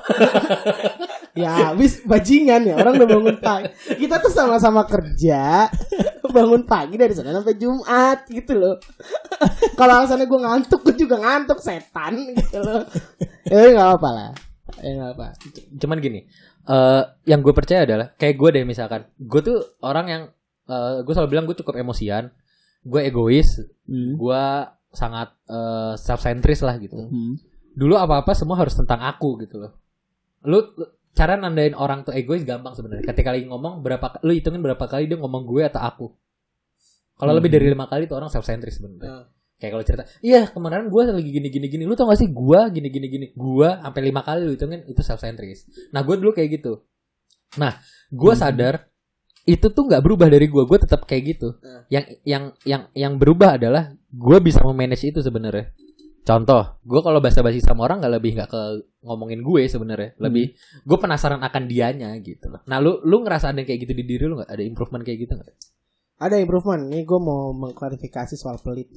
Ya habis bajingan ya orang udah bangun pagi. Kita tuh sama-sama kerja bangun pagi dari sana sampai Jumat gitu loh. Kalau alasannya gue ngantuk, gue juga ngantuk setan gitu loh. Ya nggak apa lah. Ya apa. Cuman gini, eh yang gue percaya adalah kayak gue deh misalkan, gue tuh orang yang eh gue selalu bilang gue cukup emosian, gue egois, Hmm. gue sangat self centris lah gitu. Hmm. Dulu apa-apa semua harus tentang aku gitu loh. Lu cara nandain orang tuh egois gampang sebenarnya. Ketika lagi ngomong berapa lu hitungin berapa kali dia ngomong gue atau aku. Kalau Hmm. lebih dari lima kali tuh orang self centris sebenarnya. Ya. Kayak kalau cerita, iya kemarin gue lagi gini gini gini. Lu tau gak sih gue gini gini gini. Gue sampai lima kali lu hitungin itu self centris. Nah gue dulu kayak gitu. Nah gue Hmm. sadar itu tuh nggak berubah dari gue. Gue tetap kayak gitu. Hmm. Yang yang yang yang berubah adalah gue bisa memanage itu sebenarnya. Contoh, gue kalau basa-basi sama orang nggak lebih nggak ke ngomongin gue sebenarnya. Lebih gue penasaran akan dianya gitu loh. Nah lu lu ngerasa ada yang kayak gitu di diri lu nggak? Ada improvement kayak gitu nggak? Ada improvement. Nih gue mau mengklarifikasi soal pelit.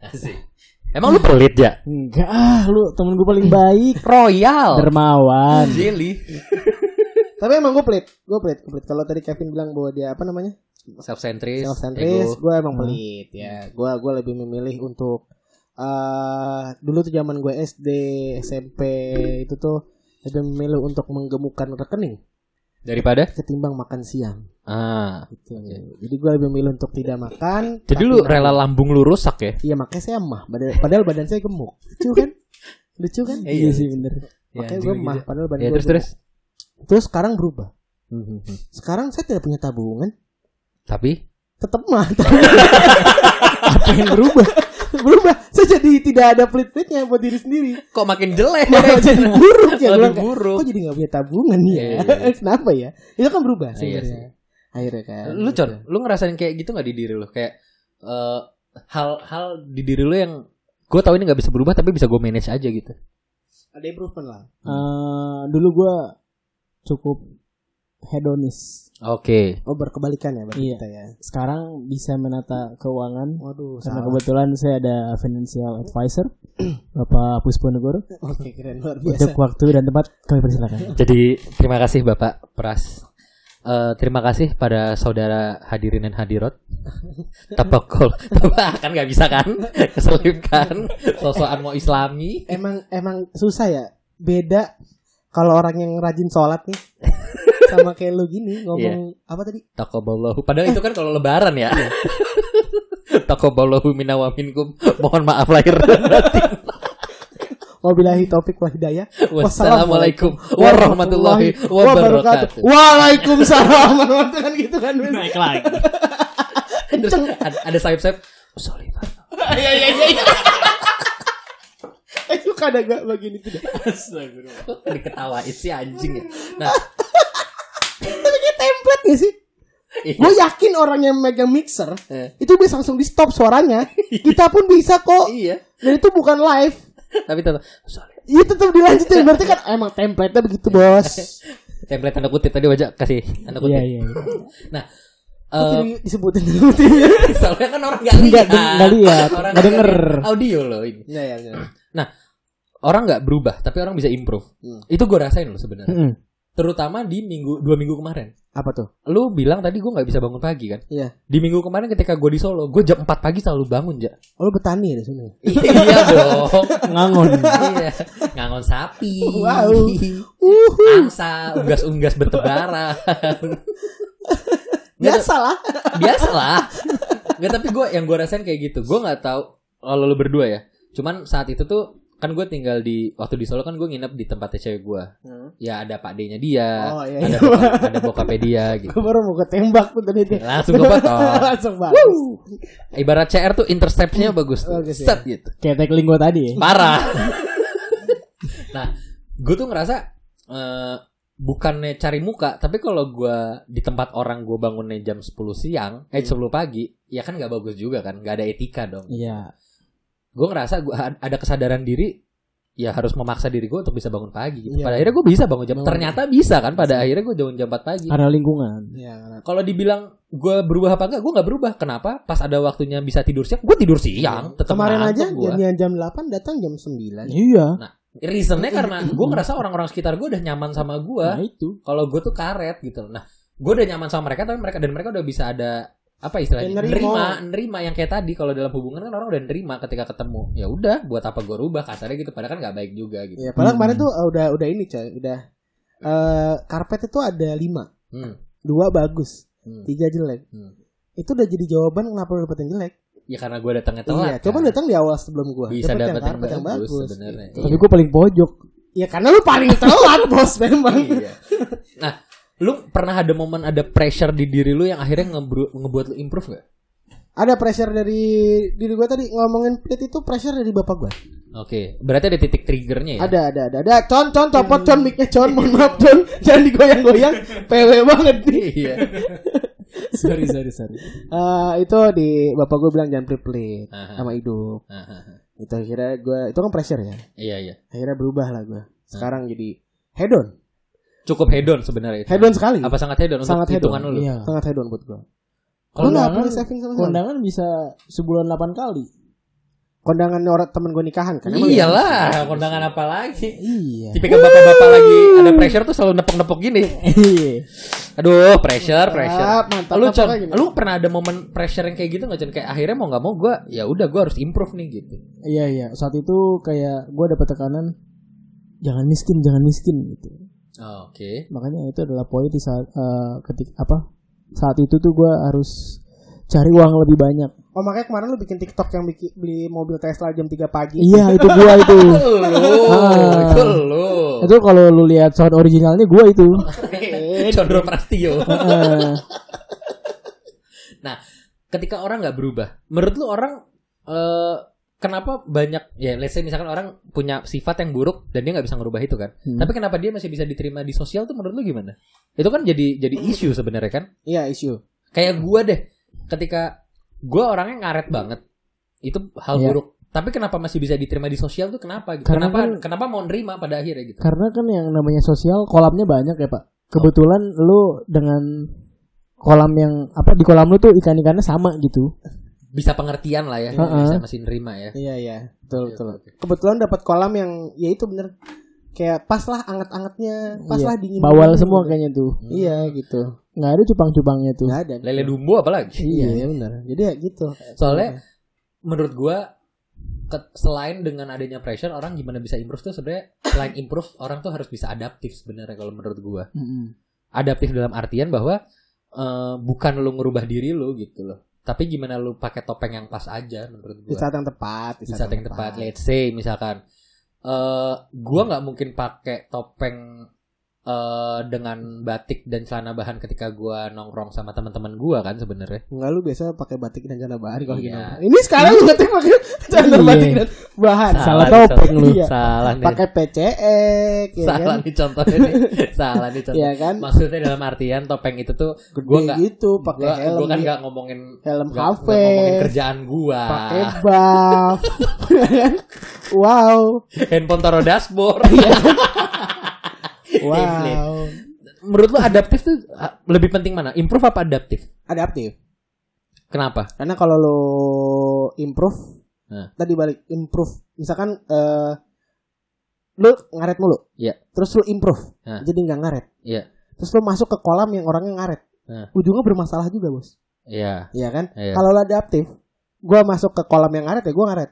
Asik. Emang lu pelit ya? Enggak ah, lu temen gue paling baik. Royal. Dermawan. Jelly. Tapi emang gue pelit. Gue pelit. Gue pelit. Kalau tadi Kevin bilang bahwa dia apa namanya? Self centris. self centris, gue emang Hmm. pelit ya. Gue gue lebih memilih untuk eh dulu tuh zaman gue SD, SMP itu tuh lebih memilih untuk menggemukkan rekening Daripada? ketimbang makan siang. Ah. Gitu. Jadi gue lebih memilih untuk tidak makan. Jadi lu rela lambung lu rusak ya? Iya makanya saya mah. Padahal, badan saya gemuk. Lucu kan? Lucu kan? Iya, Iya sih bener. Makanya gue mah. Padahal badan Ya gue terus terus. Terus sekarang berubah. Hmm, Sekarang saya tidak punya tabungan. Tapi Tetap mah. Apa yang berubah? Berubah. Saya jadi tidak ada pelit-pelitnya buat diri sendiri. kok makin jelek? Malah jadi buruk ya. Lebih buruk. Kok jadi gak punya tabungan ya? Iya, iya. Kenapa ya? Itu kan berubah Iya sebenarnya. Akhirnya kan. lu con, lu ngerasain kayak gitu nggak di diri lu? Kayak eh, hal-hal di diri lu yang gue tahu ini nggak bisa berubah tapi bisa gue manage aja gitu. Ada improvement lah. Eh, dulu gue cukup hedonis. Oke. Oh berkebalikan ya berarti Iya. kita ya. Sekarang bisa menata keuangan. Waduh, Karena salah. kebetulan saya ada financial advisor, Bapak Puspo Negoro. Oke, keren luar Untuk biasa. waktu dan tempat kami persilakan. Jadi terima kasih Bapak Pras. Eh, terima kasih pada saudara hadirin dan hadirat. Tapakol, kan nggak bisa kan? Keselip kan? Sosokan mau Islami. Emang emang susah ya. Beda kalau orang yang rajin sholat nih sama kayak lu gini ngomong apa tadi? Takoballahu. Padahal itu kan kalau lebaran ya. Takoballahu minna wa minkum. Mohon maaf lahir dan batin. Wabillahi taufik wa hidayah. Wassalamualaikum warahmatullahi wabarakatuh. Waalaikumsalam warahmatullahi gitu kan. Naik lagi. Terus ada, ada sayap-sayap. Sorry, Pak. Iya iya iya. iya. Eh suka ada gak bagian itu dah. Diketawain si anjing ya. Nah, Tapi kayak template gak sih? iya. Gue yakin orang yang megang mixer Eh. itu bisa langsung di stop suaranya. Kita pun bisa kok. iya. Dan itu bukan live. Tapi tetap sorry. Iya tetap dilanjutin berarti kan emang template-nya begitu bos. Template tanda kutip tadi wajah kasih tanda kutip. Iya iya. iya. Nah, Kok eh, jadi disebutin dulu soalnya kan orang nggak Nggak lihat. nggak lihat, nggak denger. Audio loh ini. Iya iya iya. Orang nggak berubah, tapi orang bisa improve. Hmm. Itu gue rasain loh sebenarnya. Mm-mm. Terutama di minggu dua minggu kemarin. Apa tuh? Lu bilang tadi gue nggak bisa bangun pagi kan? Iya. Di minggu kemarin ketika gue di Solo, gue jam 4 pagi selalu bangun ja. Oh lu petani ya di sini. iya dong. Ngangon. iya. Ngangon sapi. Wow. Angsa, unggas-unggas bertebaran. Biasa lah. biasa lah nggak tapi gue yang gue rasain kayak gitu gue nggak tahu kalau lu berdua ya cuman saat itu tuh kan gue tinggal di waktu di Solo kan gue nginep di tempatnya cewek gue ya ada pak D-nya dia Oh, iya, ada iya. bokap, ada bokapnya dia gitu Gue baru mau ketembak tuh tadi langsung gue potong Langsung bagus. ibarat CR tuh interceptnya bagus tuh. Bagus ya. set gitu Kayak tackling gue tadi ya. parah nah gue tuh ngerasa eh, bukannya cari muka tapi kalau gue di tempat orang gue bangunnya jam 10 siang eh 10 pagi ya kan nggak bagus juga kan nggak ada etika dong Iya. Gue ngerasa gue ada kesadaran diri ya harus memaksa diri gue untuk bisa bangun pagi gitu. Iya. pada akhirnya gue bisa bangun jam Bangun. ternyata bisa kan pada akhirnya gue bangun jam 4 pagi Karena lingkungan. Iya. kalau dibilang gue berubah apa enggak gue nggak berubah kenapa pas ada waktunya bisa tidur siang gue tidur siang tetap Kemarin aja gue janjian jam 8 datang jam 9. Iya. reasonnya karena gue ngerasa orang-orang sekitar gue udah nyaman sama gue Nah itu. kalau gue tuh karet gitu nah gue udah nyaman sama mereka tapi mereka dan mereka udah bisa ada apa istilahnya Ya, nerima. nerima nerima yang kayak tadi kalau dalam hubungan kan orang udah nerima ketika ketemu ya udah buat apa gue rubah kasarnya gitu padahal kan nggak baik juga gitu Iya, padahal Hmm. kemarin tuh uh, udah udah ini coy, udah eh karpet itu ada lima, Hmm. dua bagus, Hmm. tiga jelek. Hmm. Itu udah jadi jawaban kenapa lu dapet yang jelek. Ya karena gue datangnya telat. iya, coba kan. datang di awal sebelum gua. bisa Dapet dapet yang, bagus, sebenarnya. Gitu. Tapi gue paling pojok. Ya karena lu paling telat bos memang. Iya. Nah, lu pernah ada momen ada pressure di diri lu yang akhirnya ngebru- ngebuat lu improve gak? Ada pressure dari diri gua tadi ngomongin plit itu pressure dari bapak gua. Oke, berarti ada titik triggernya ya? Ada ada ada ada. Con con copot con mic-nya con. Mohon maaf con. Jangan digoyang-goyang. PW banget nih. Iya. sorry sorry sorry. Eh, itu di bapak gue bilang jangan pelit Aha. sama hidup. Hahaha. Itu akhirnya gue itu kan pressure ya. Iya iya. Akhirnya berubah lah gue. Sekarang jadi hedon. Cukup hedon sebenarnya. itu. Hedon sekali. Apa sangat hedon Sangat hedon. hitungan lu? Iya. Sangat hedon buat gue. Kalau Gue nggak kondangan- saving sama sekali. Kondangan bisa sebulan 8 kali. Kondangan orang temen gue nikahan kan. emang Iyalah, kondangan apa lagi? Iya. Tipikal bapak-bapak lagi ada pressure tuh selalu nepok-nepok gini. Iya. Aduh, pressure, pressure. Mantap, mantap. lu Con, lu pernah ada momen pressure yang kayak gitu nggak Con? Kayak akhirnya mau nggak mau gue, ya udah gue harus improve nih gitu. Iya iya. Saat itu kayak gue dapat tekanan jangan miskin, jangan miskin gitu. Oh, Oke. Makanya itu adalah poin di saat eh, ketik apa? Saat itu tuh gue harus cari uang lebih banyak. Oh makanya kemarin lu bikin TikTok yang bikin, beli mobil Tesla jam 3 pagi. Iya itu gua itu. Lu, Ah. itu lu. itu kalau lu lihat sound originalnya gua itu. Condro Prastio. Heeh. Nah, ketika orang nggak berubah, menurut lu orang eh, kenapa banyak ya, let's say misalkan orang punya sifat yang buruk dan dia nggak bisa ngerubah itu kan? Hmm. Tapi kenapa dia masih bisa diterima di sosial tuh menurut lu gimana? Itu kan jadi jadi isu sebenarnya kan? Iya isu. Kayak gua deh, ketika gua orangnya ngaret banget, itu hal Iya. buruk. Tapi kenapa masih bisa diterima di sosial tuh kenapa? Gitu? Karena kenapa kan- kenapa mau nerima pada akhirnya gitu? Karena kan yang namanya sosial kolamnya banyak ya pak. Kebetulan lu dengan kolam yang apa di kolam lu tuh ikan-ikannya sama gitu. Bisa pengertian lah ya, Heeh. bisa masih nerima ya. Iya iya. Betul Oke, betul. Kebetulan dapat kolam yang ya itu bener kayak pas lah anget-angetnya, pas Iya. lah dingin. Bawal semua kayaknya tuh. Iya gitu. Nggak ada cupang-cupangnya tuh. Nggak ada. Lele dumbo apalagi? Iya, iya benar. Jadi ya gitu. Soalnya menurut gua ke- selain dengan adanya pressure orang gimana bisa improve tuh sebenarnya selain improve orang tuh harus bisa adaptif sebenarnya kalau menurut gua. Adaptif dalam artian bahwa eh, bukan lu ngerubah diri lu gitu loh. Tapi gimana lu pakai topeng yang pas aja menurut di gua. saat yang tepat, Di saat yang tepat. Let's say misalkan eh gua nggak mungkin pakai topeng eh dengan batik dan celana bahan ketika gua nongkrong sama teman-teman gua kan sebenarnya. Enggak lu biasa pakai batik dan celana bahan kalau Iya. gitu. Ini sekarang lu ngetik pakai celana Iya. batik dan bahan. Salah nih topeng lu. Iya. Salah nih. Pakai PCE, ya salah kan? nih contohnya nih. salah nih contohnya. Iya kan? Maksudnya dalam artian topeng itu tuh Gede gua nggak gitu, pakai gua, helm, gua kan iya. nggak ngomongin helm kafe, ngomongin kerjaan gua. pakai buff. wow. Handphone taruh dashboard. Wow. Menurut lu adaptif tuh lebih penting mana? Improve apa adaptif? Adaptif. Kenapa? Karena kalau lo improve, Nah. tadi balik improve. Misalkan eh lu ngaret mulu. Iya. Terus lu improve. Nah. Jadi nggak ngaret. Iya. Terus lu masuk ke kolam yang orangnya ngaret. Nah. Ujungnya bermasalah juga, Bos. Iya. Iya kan? Iya. Kalau lu adaptif, gua masuk ke kolam yang ngaret ya gua ngaret.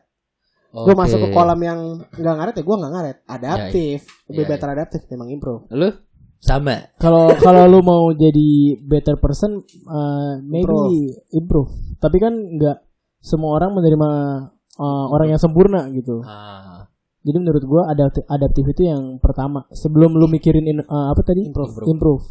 Gua Oke. masuk ke kolam yang nggak ngaret ya gua nggak ngaret. Adaptif. Lebih Iya, better adaptif memang improve. Lu sama. Kalau kalau lu mau jadi better person, uh, maybe improve. Tapi kan nggak semua orang menerima uh, orang yang sempurna gitu. Ah, Jadi menurut gua adaptif, adaptif itu yang pertama. Sebelum lu mikirin in- uh, apa tadi? Improve. Improve.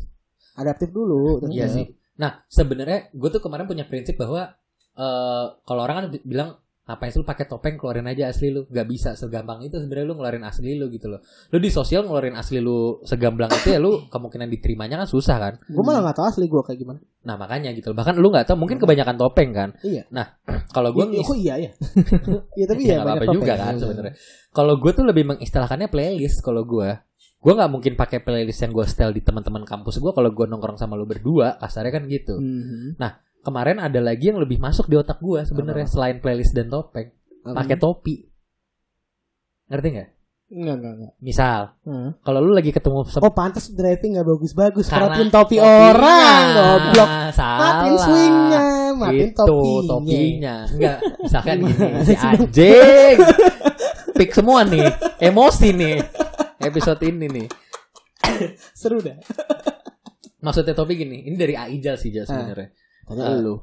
Adaptif dulu. terus iya ya. sih. Nah, sebenarnya gue tuh kemarin punya prinsip bahwa eh kalau orang kan bi- bilang ngapain sih lu pakai topeng keluarin aja asli lu. Gak bisa segampang itu sebenarnya lu ngeluarin asli lu gitu loh. Lu di sosial ngeluarin asli lu segamblang itu ya lu kemungkinan diterimanya kan susah kan? Gua malah nggak tahu asli gua kayak gimana. nah makanya gitu loh. Bahkan lu nggak tahu mungkin kebanyakan topeng kan? Iya. nah kalau gue Iya, kok iya ya? Iya tapi ya ya, banyak apa-apa juga kan sebenarnya. Kalau gue tuh lebih mengistilahkannya playlist kalau gue gue nggak mungkin pakai playlist yang gue setel di teman-teman kampus gue kalau gue nongkrong sama lu berdua kasarnya kan gitu. Mhm. Kemarin ada lagi yang lebih masuk di otak gue sebenarnya selain playlist dan topeng. Pakai topi. Ngerti nggak? Enggak, enggak, enggak. misal Heeh. kalau lu lagi ketemu Oh pantas driving gak bagus-bagus. Karena Perhatiin topi topinya. orang Goblok. Matiin swingnya Matiin Gitu, topinya. topinya. Enggak misalkan gini si anjing. Pik semua nih emosi nih episode ini nih. Seru dah. Maksudnya topi gini, ini dari Aijal sih Jal sebenarnya. Tanya Ah. lu.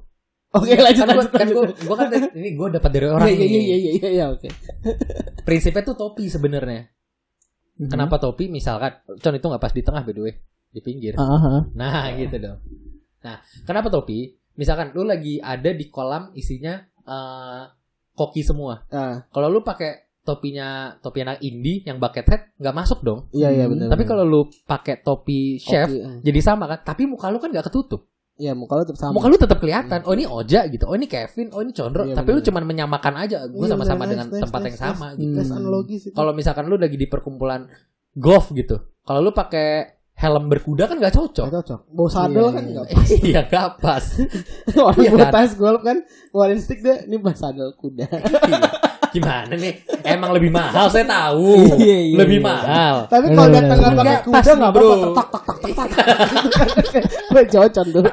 Oke lanjut Kan gue lanjut kan lanjut. gua, gua kan ini gue dapat dari orang Iya iya nih. iya iya iya iya oke. Prinsipnya tuh topi sebenarnya. Mhm. Kenapa topi misalkan Con itu nggak pas di tengah by the way, di pinggir. Ah. Nah, gitu dong. Nah, kenapa topi? Misalkan lu lagi ada di kolam isinya eh, koki semua. Ah, Kalau lu pakai topinya topi anak indie yang bucket hat nggak masuk dong. iya iya benar. Tapi kalau lu pakai topi chef Kopi, ah. jadi sama kan. Tapi muka lu kan nggak ketutup. Iya muka lu tetap sama. Muka lu tetap kelihatan. Oh ini Oja gitu. Oh ini Kevin. Oh ini Condro. Iya, Tapi lu bener. cuman menyamakan aja. Gue Iya, sama-sama dengan nice, tempat nice, yang nice, sama nice. gitu. Analogis itu. Kalau misalkan lu lagi di perkumpulan golf gitu. Kalau lu pakai helm berkuda kan nggak cocok. Gak cocok. Bawa sadel Iya, kan iya. enggak. Iya gak pas. Orang Iya bawa kan? golf kan ngeluarin stick deh. Ini bawa sadel kuda. Iya. Gimana nih? Emang lebih mahal saya tahu. Iya, iya, lebih iya. mahal. Tapi kalau datang nggak bener. pakai kuda nggak bro. Tak tak tak tak tak. Gue cocok tuh.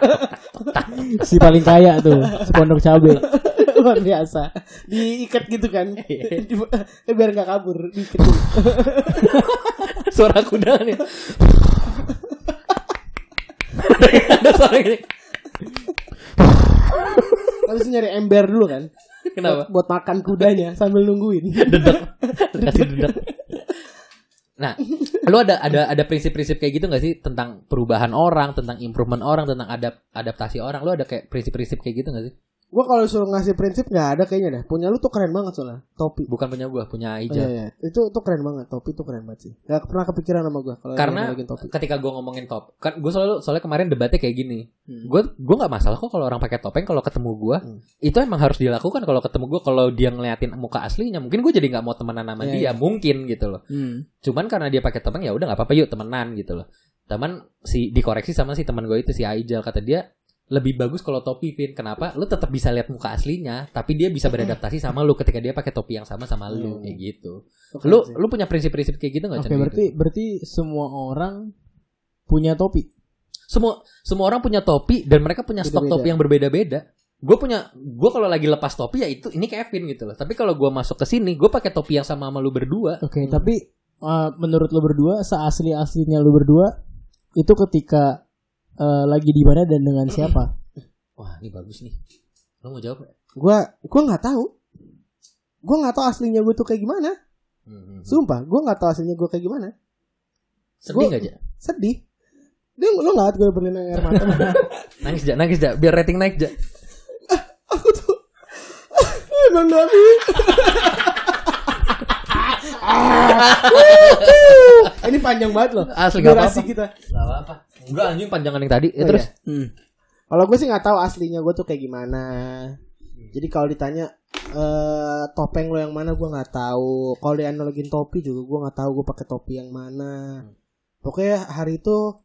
Si paling kaya tuh, si pondok cabe. Luar biasa. Diikat gitu kan. Biar nggak kabur. Diikat. Suara kuda nih. Ada suara gini. Habis nyari ember dulu kan. Kenapa? Buat, buat makan kudanya sambil nungguin. Dedek. Kasih dedek. Nah, lu ada ada ada prinsip-prinsip kayak gitu gak sih tentang perubahan orang, tentang improvement orang, tentang adap adaptasi orang? Lu ada kayak prinsip-prinsip kayak gitu gak sih? Gue kalau suruh ngasih prinsip nggak ada kayaknya dah. Punya lu tuh keren banget soalnya. Topi. Bukan punya gua, punya Oh, iya, Ija. iya. Itu itu keren banget. Topi itu keren banget sih. Gak pernah kepikiran sama gue kalau Karena topi. ketika gua ngomongin top, kan gua selalu soalnya kemarin debatnya kayak gini. Hmm. Gue gue nggak masalah kok kalau orang pakai topeng kalau ketemu gua. Hmm. Itu emang harus dilakukan kalau ketemu gua kalau dia ngeliatin muka aslinya. Mungkin gue jadi nggak mau temenan sama Iya, dia, iya. mungkin gitu loh. Hmm. Cuman karena dia pakai topeng ya udah nggak apa-apa yuk temenan gitu loh. Teman si dikoreksi sama si teman gue itu si Aijal kata dia lebih bagus kalau topi Vin. Kenapa? Lu tetap bisa lihat muka aslinya, tapi dia bisa beradaptasi sama lu ketika dia pakai topi yang sama sama lu Hmm. kayak gitu. Itu keren Lu sih. lu punya prinsip-prinsip kayak gitu nggak Oke, berarti berarti semua orang punya topi. semua semua orang punya topi dan mereka punya stok Beda-beda. topi yang berbeda-beda. Gue punya, gue kalau lagi lepas topi ya itu ini Kevin gitu loh. Tapi kalau gue masuk ke sini, gue pakai topi yang sama sama lu berdua. Oke, tapi uh, menurut lo berdua seasli aslinya lo berdua itu ketika uh, lagi di mana dan dengan siapa? Wah ini bagus nih. Lo mau jawab? Gua gua nggak tahu. Gua nggak tahu aslinya gue tuh kayak gimana. Hmm. Sumpah, gua nggak tahu aslinya gue kayak gimana. Sedih Gua- nggak aja? Sedih. Dia lu nggak gue berlinang air mata. Nangis ja, nangis ja, biar rating naik ja. Aku tuh emang Nabi. Ini panjang banget loh. Asli gak apa-apa. kita. Gak apa-apa. Enggak anjing panjangan yang tadi. Ya Oh, terus. Hmm. Kalau gue sih nggak tahu aslinya gue tuh kayak gimana. Jadi kalau ditanya eh topeng lo yang mana gue nggak tahu. Kalau dianalogin topi juga gue nggak tahu gue pakai topi yang mana. Pokoknya hari itu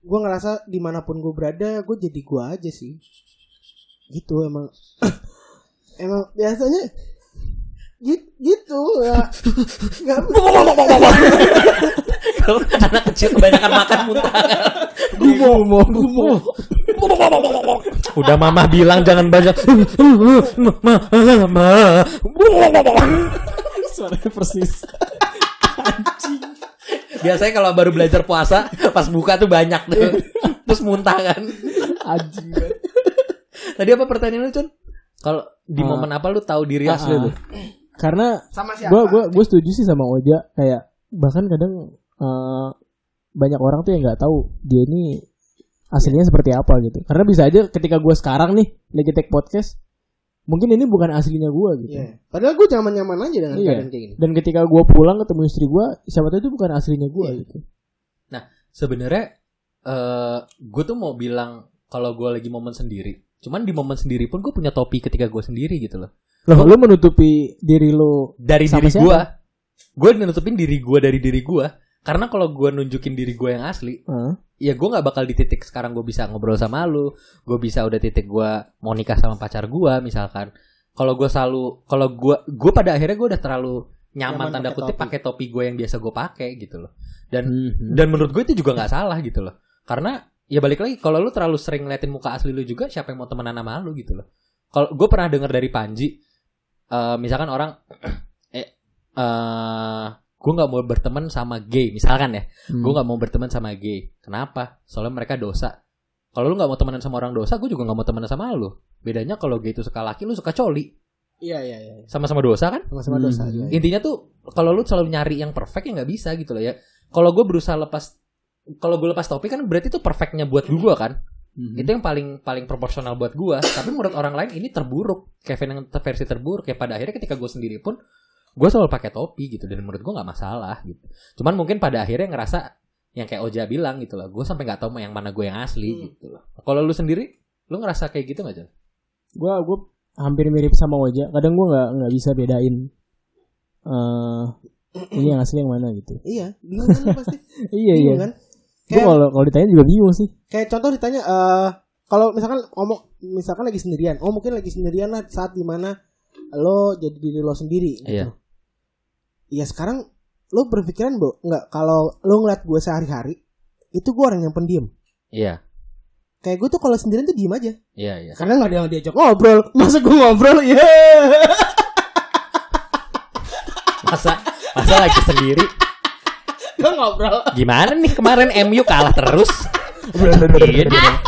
gue ngerasa di mana pun gue berada gue jadi gue aja sih. Gitu emang. emang biasanya gitu, gitu ya. Nggak Kalau anak kecil kebanyakan makan muntah. Gumo, gumo. Udah mama bilang jangan banyak. Mama. Suaranya persis. Biasanya kalau baru belajar puasa, pas buka tuh banyak tuh. Terus muntah kan. Anjing. Tadi apa pertanyaan lu, Cun? Kalau di Ah. momen apa lu tahu diri asli ah. lu? Karena sama siapa? gue gue gue setuju sih sama Oja kayak bahkan kadang eh, banyak orang tuh yang nggak tahu dia ini aslinya seperti apa gitu karena bisa aja ketika gue sekarang nih lagi take podcast mungkin ini bukan aslinya gue gitu Iya. Padahal gue nyaman-nyaman aja dengan Iya. keadaan kayak gini. dan ketika gue pulang ketemu istri gue siapa tahu itu bukan aslinya gue Iya. gitu Sebenarnya eh gue tuh mau bilang kalau gue lagi momen sendiri. Cuman di momen sendiri pun gue punya topi ketika gue sendiri gitu loh. Loh lu menutupi diri lu Dari diri siapa? gue, gue nutupin diri gue dari diri gue. Karena kalau gue nunjukin diri gue yang asli, Hah? ya gue nggak bakal di titik sekarang gue bisa ngobrol sama lu, gue bisa udah titik gue mau nikah sama pacar gue misalkan. Kalau gue selalu, kalau gue, gue pada akhirnya gue udah terlalu nyaman, Nyaman tanda kutip pakai topi gue yang biasa gue pakai gitu loh. Dan Mhm. dan menurut gue itu juga nggak salah gitu loh. Karena ya balik lagi kalau lu terlalu sering ngeliatin muka asli lu juga siapa yang mau temenan sama lu gitu loh. Kalau gue pernah dengar dari Panji, eh, misalkan orang eh eh, gue nggak mau berteman sama gay misalkan ya Hmm. gue nggak mau berteman sama gay kenapa soalnya mereka dosa kalau lu nggak mau temenan sama orang dosa gue juga nggak mau temenan sama lu bedanya kalau gay itu suka laki lu suka coli Iya iya iya. sama-sama dosa kan Sama-sama Hmm. dosa. iya, iya. intinya tuh kalau lu selalu nyari yang perfect ya nggak bisa gitu loh ya kalau gue berusaha lepas kalau gue lepas topi kan berarti itu perfectnya buat gue kan Hmm. itu yang paling paling proporsional buat gue tapi menurut orang lain ini terburuk Kevin yang ter- versi terburuk ya pada akhirnya ketika gue sendiri pun gue selalu pakai topi gitu dan menurut gue nggak masalah gitu cuman mungkin pada akhirnya ngerasa yang kayak Oja bilang gitu loh gue sampai nggak tahu yang mana gue yang asli Hmm. gitu loh kalau lu sendiri lu ngerasa kayak gitu nggak Jon? Gua gua hampir mirip sama Oja. Kadang gua nggak nggak bisa bedain eh ini yang asli yang mana gitu. Iya, bingung kan pasti. Iya iya. Bingung kan? Gue kalau kalau ditanya juga bingung sih. kayak contoh ditanya eh kalau misalkan ngomong misalkan lagi sendirian, oh mungkin lagi sendirian lah saat di mana lo jadi diri lo sendiri. gitu. Iya. Iya sekarang lo berpikiran bo nggak kalau lo ngeliat gue sehari-hari itu gue orang yang pendiam. iya Kayak gue tuh kalau sendirian tuh diem aja. iya iya Karena nggak ada yang diajak ngobrol. Masa gue ngobrol? Iya. masa masa lagi sendiri Gue ngobrol. gimana nih kemarin MU kalah terus Iya.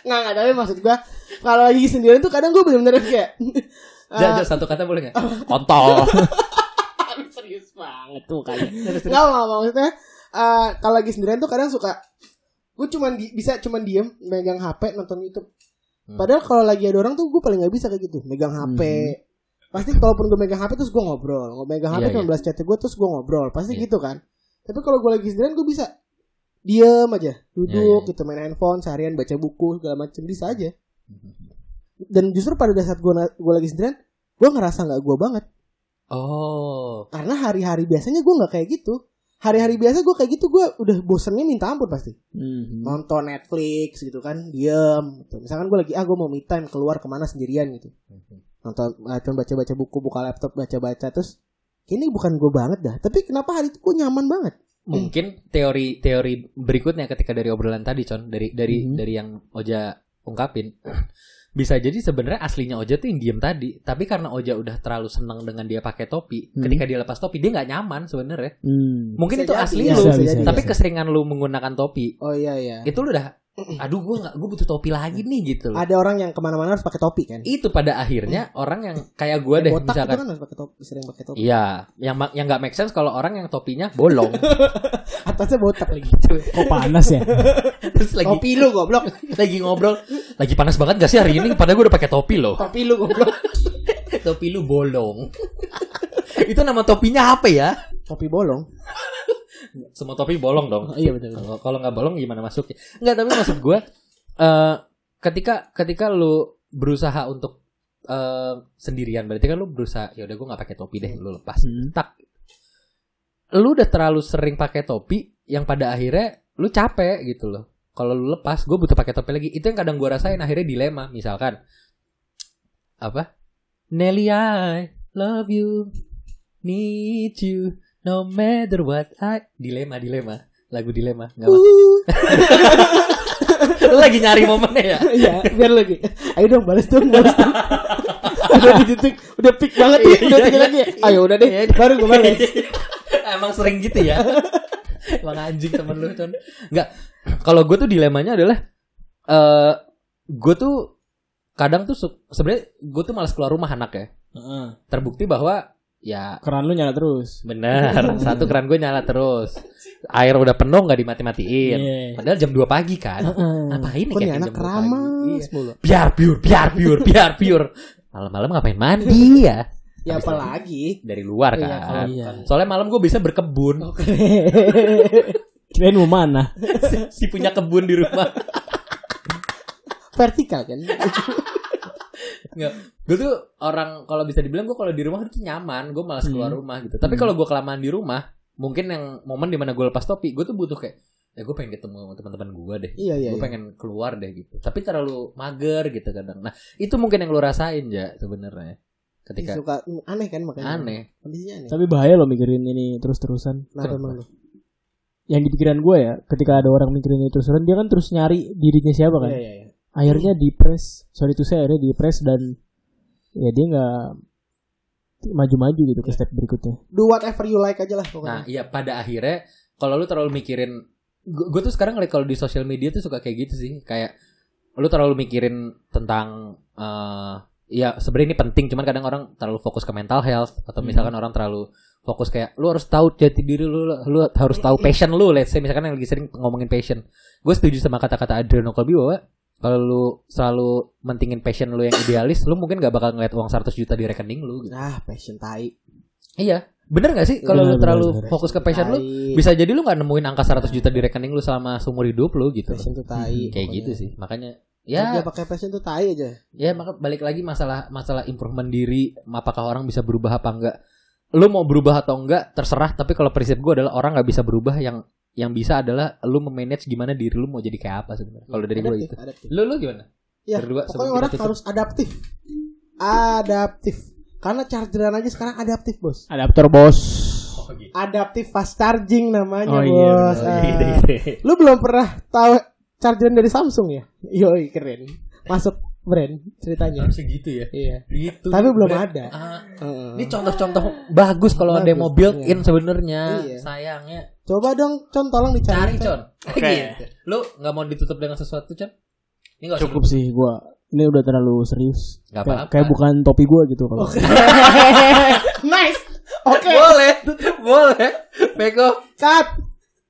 Nggak nggak tapi maksud gue kalau lagi sendirian tuh kadang gue bener-bener kayak. Ja, ja, satu kata boleh nggak kontol serius banget tuh kayaknya. Nggak nggak maksudnya eh, kalau lagi sendirian tuh kadang suka gue cuman di- bisa cuman diem megang HP nonton YouTube. Hmm. Padahal kalau lagi ada orang tuh gue paling nggak bisa kayak gitu megang HP. Pasti kalaupun gue megang HP terus gue ngobrol. Gue megang HP Iya, cuma iya. belas chat gue terus gue ngobrol. Pasti Iya. gitu kan. Tapi kalau gue lagi sendirian gue bisa diem aja, duduk Iya, iya. gitu main handphone seharian baca buku segala macam bisa aja. Dan justru pada saat gue gue lagi sendirian, gue ngerasa nggak gue banget. oh Karena hari-hari biasanya gue nggak kayak gitu. Hari-hari biasa gue kayak gitu gue udah bosennya minta ampun pasti. Hmm. Nonton Netflix gitu kan, diem. Gitu. Misalkan gue lagi ah gue mau me time keluar ke mana sendirian gitu. Nonton, ah, cuma baca-baca buku, buka laptop, baca-baca terus. Ini bukan gue banget dah. Tapi kenapa hari itu gue nyaman banget? mungkin teori teori berikutnya ketika dari obrolan tadi con dari dari Mhm. dari yang Oja ungkapin bisa jadi sebenarnya aslinya Oja tuh yang diem tadi tapi karena Oja udah terlalu senang dengan dia pakai topi Hmm. ketika dia lepas topi dia nggak nyaman sebenarnya Hmm. mungkin Bisa itu jadi, asli ya, lu bisa, bisa, tapi bisa. keseringan lu menggunakan topi Oh iya iya. itu lu udah aduh gue nggak gue butuh topi lagi nih gitu loh Ada orang yang ke mana-mana harus pakai topi kan? itu pada akhirnya orang yang kayak gue deh Botak itu misalkan kan harus pakai topi, sering pakai topi. Iya, yang yang nggak make sense kalau orang yang topinya bolong, Atasnya botak lagi. Kok panas ya? terus lagi Topi lu goblok. lagi ngobrol, lagi panas banget gak sih hari ini? Padahal gue udah pakai topi loh. Topi lu goblok. topi lu bolong. Itu nama topinya apa ya? Topi bolong. Semua topi bolong dong. Oh, iya betul. betul. Kalau kalau nggak bolong gimana masuknya? Nggak, tapi maksud gue, eh ketika ketika lu berusaha untuk eh sendirian, berarti kan lu berusaha, ya udah gue nggak pakai topi deh, lu lepas. Hmm. tak lu udah terlalu sering pakai topi yang pada akhirnya lu capek gitu loh kalau lu lepas gue butuh pakai topi lagi itu yang kadang gue rasain akhirnya dilema misalkan apa Nelly I love you need you no matter what I dilema dilema lagu dilema nggak apa lu lagi nyari momennya ya Iya, biar lagi. Ayo dong balas dong, balas dong. udah di titik, udah pick banget nih, Iya, udah iya, tinggal iya. lagi. Ayo udah deh, baru gue balas. Emang sering gitu ya. Emang anjing temen lu Con. Enggak. Kalau gue tuh dilemanya adalah eh gue tuh kadang tuh sebenarnya gue tuh malas keluar rumah anak ya. Heeh. Terbukti bahwa ya Keran lu nyala terus. bener satu keran gue nyala terus. Air udah penuh nggak dimati-matiin. Iya. Padahal jam 2 pagi kan. Ngapain nih anak jam 2 pagi? keramas Iya. Biar pure, biar pure, biar pure. Malam-malam ngapain mandi ya? Ya Habis apalagi. Dari luar Iya, kan. kalau iya. Soalnya malam gue bisa berkebun. Kirain mau mana? si punya kebun di rumah. Vertikal kan. Nggak. Gue tuh orang kalau bisa dibilang gue kalau di rumah tuh nyaman, gue malas keluar Hmm. rumah gitu. Tapi kalau gue kelamaan di rumah, mungkin yang momen di mana gue lepas topi, gue tuh butuh kayak, ya gue pengen ketemu teman-teman gue deh. Iya iya. gue iya. pengen keluar deh gitu. Tapi terlalu mager gitu kadang. Nah itu mungkin yang lu rasain ya sebenarnya. Ketika Suka aneh kan makanya. aneh. Kondisinya aneh. Tapi bahaya loh mikirin ini terus-terusan. Kenapa emang lu? Yang di pikiran gue ya, ketika ada orang mikirin ini terus-terusan, dia kan terus nyari dirinya siapa kan. Iya iya iya. Akhirnya depres, sorry itu saya akhirnya depres dan ya dia nggak maju-maju gitu ke step berikutnya. Do whatever you like aja lah Nah, pokoknya. iya pada akhirnya kalau lu terlalu mikirin gue tuh sekarang ngeliat kalau di sosial media tuh suka kayak gitu sih, kayak lu terlalu mikirin tentang eh ya sebenarnya ini penting cuman kadang orang terlalu fokus ke mental health atau misalkan orang terlalu fokus kayak lu harus tahu jati diri lu lu harus tahu passion lu let's say misalkan yang lagi sering ngomongin passion gue setuju sama kata-kata Adriano Colby bahwa kalau lu selalu mentingin passion lu yang idealis lu mungkin gak bakal ngeliat uang 100 juta di rekening lu gitu. Nah, passion tai. iya bener gak sih kalau lu Bener, terlalu bener, bener. fokus ke passion lu Tai. bisa jadi lu nggak nemuin angka 100 juta di rekening lu selama seumur hidup lu gitu passion tuh tai. kayak pokoknya. gitu sih makanya ya pakai passion tuh tai aja. ya maka balik lagi masalah masalah improvement diri apakah orang bisa berubah apa enggak lu mau berubah atau enggak terserah tapi kalau prinsip gue adalah orang nggak bisa berubah yang yang bisa adalah lu memanage gimana diri lu mau jadi kayak apa sebenarnya kalau dari gue gitu adaptif. lu lu gimana Ya, Berdua, pokoknya orang tutup. harus adaptif. Adaptif. Karena chargeran aja sekarang adaptif, Bos. Adapter bos. Adaptif fast charging namanya, Oh, iya, Bos. Oh, Ah. iya, iya, iya. Lu belum pernah tahu chargeran dari Samsung ya? Yoi, keren. Masuk brand ceritanya. harusnya gitu ya Iya. gitu Tapi belum Brand. ada. Ah, Heeh. ini contoh-contoh bagus kalau ada yang mau Bagus, build iya. in sebenarnya Iya. sayangnya Coba dong, Con, tolong cari dicari. con Oke. Gitu. lu nggak mau ditutup dengan sesuatu con ini usah Cukup sih gua. Ini udah terlalu serius. Kayak- apa-apa. Kayak bukan topi gua gitu kalau. nice. Oke, boleh tutup boleh Beko cut.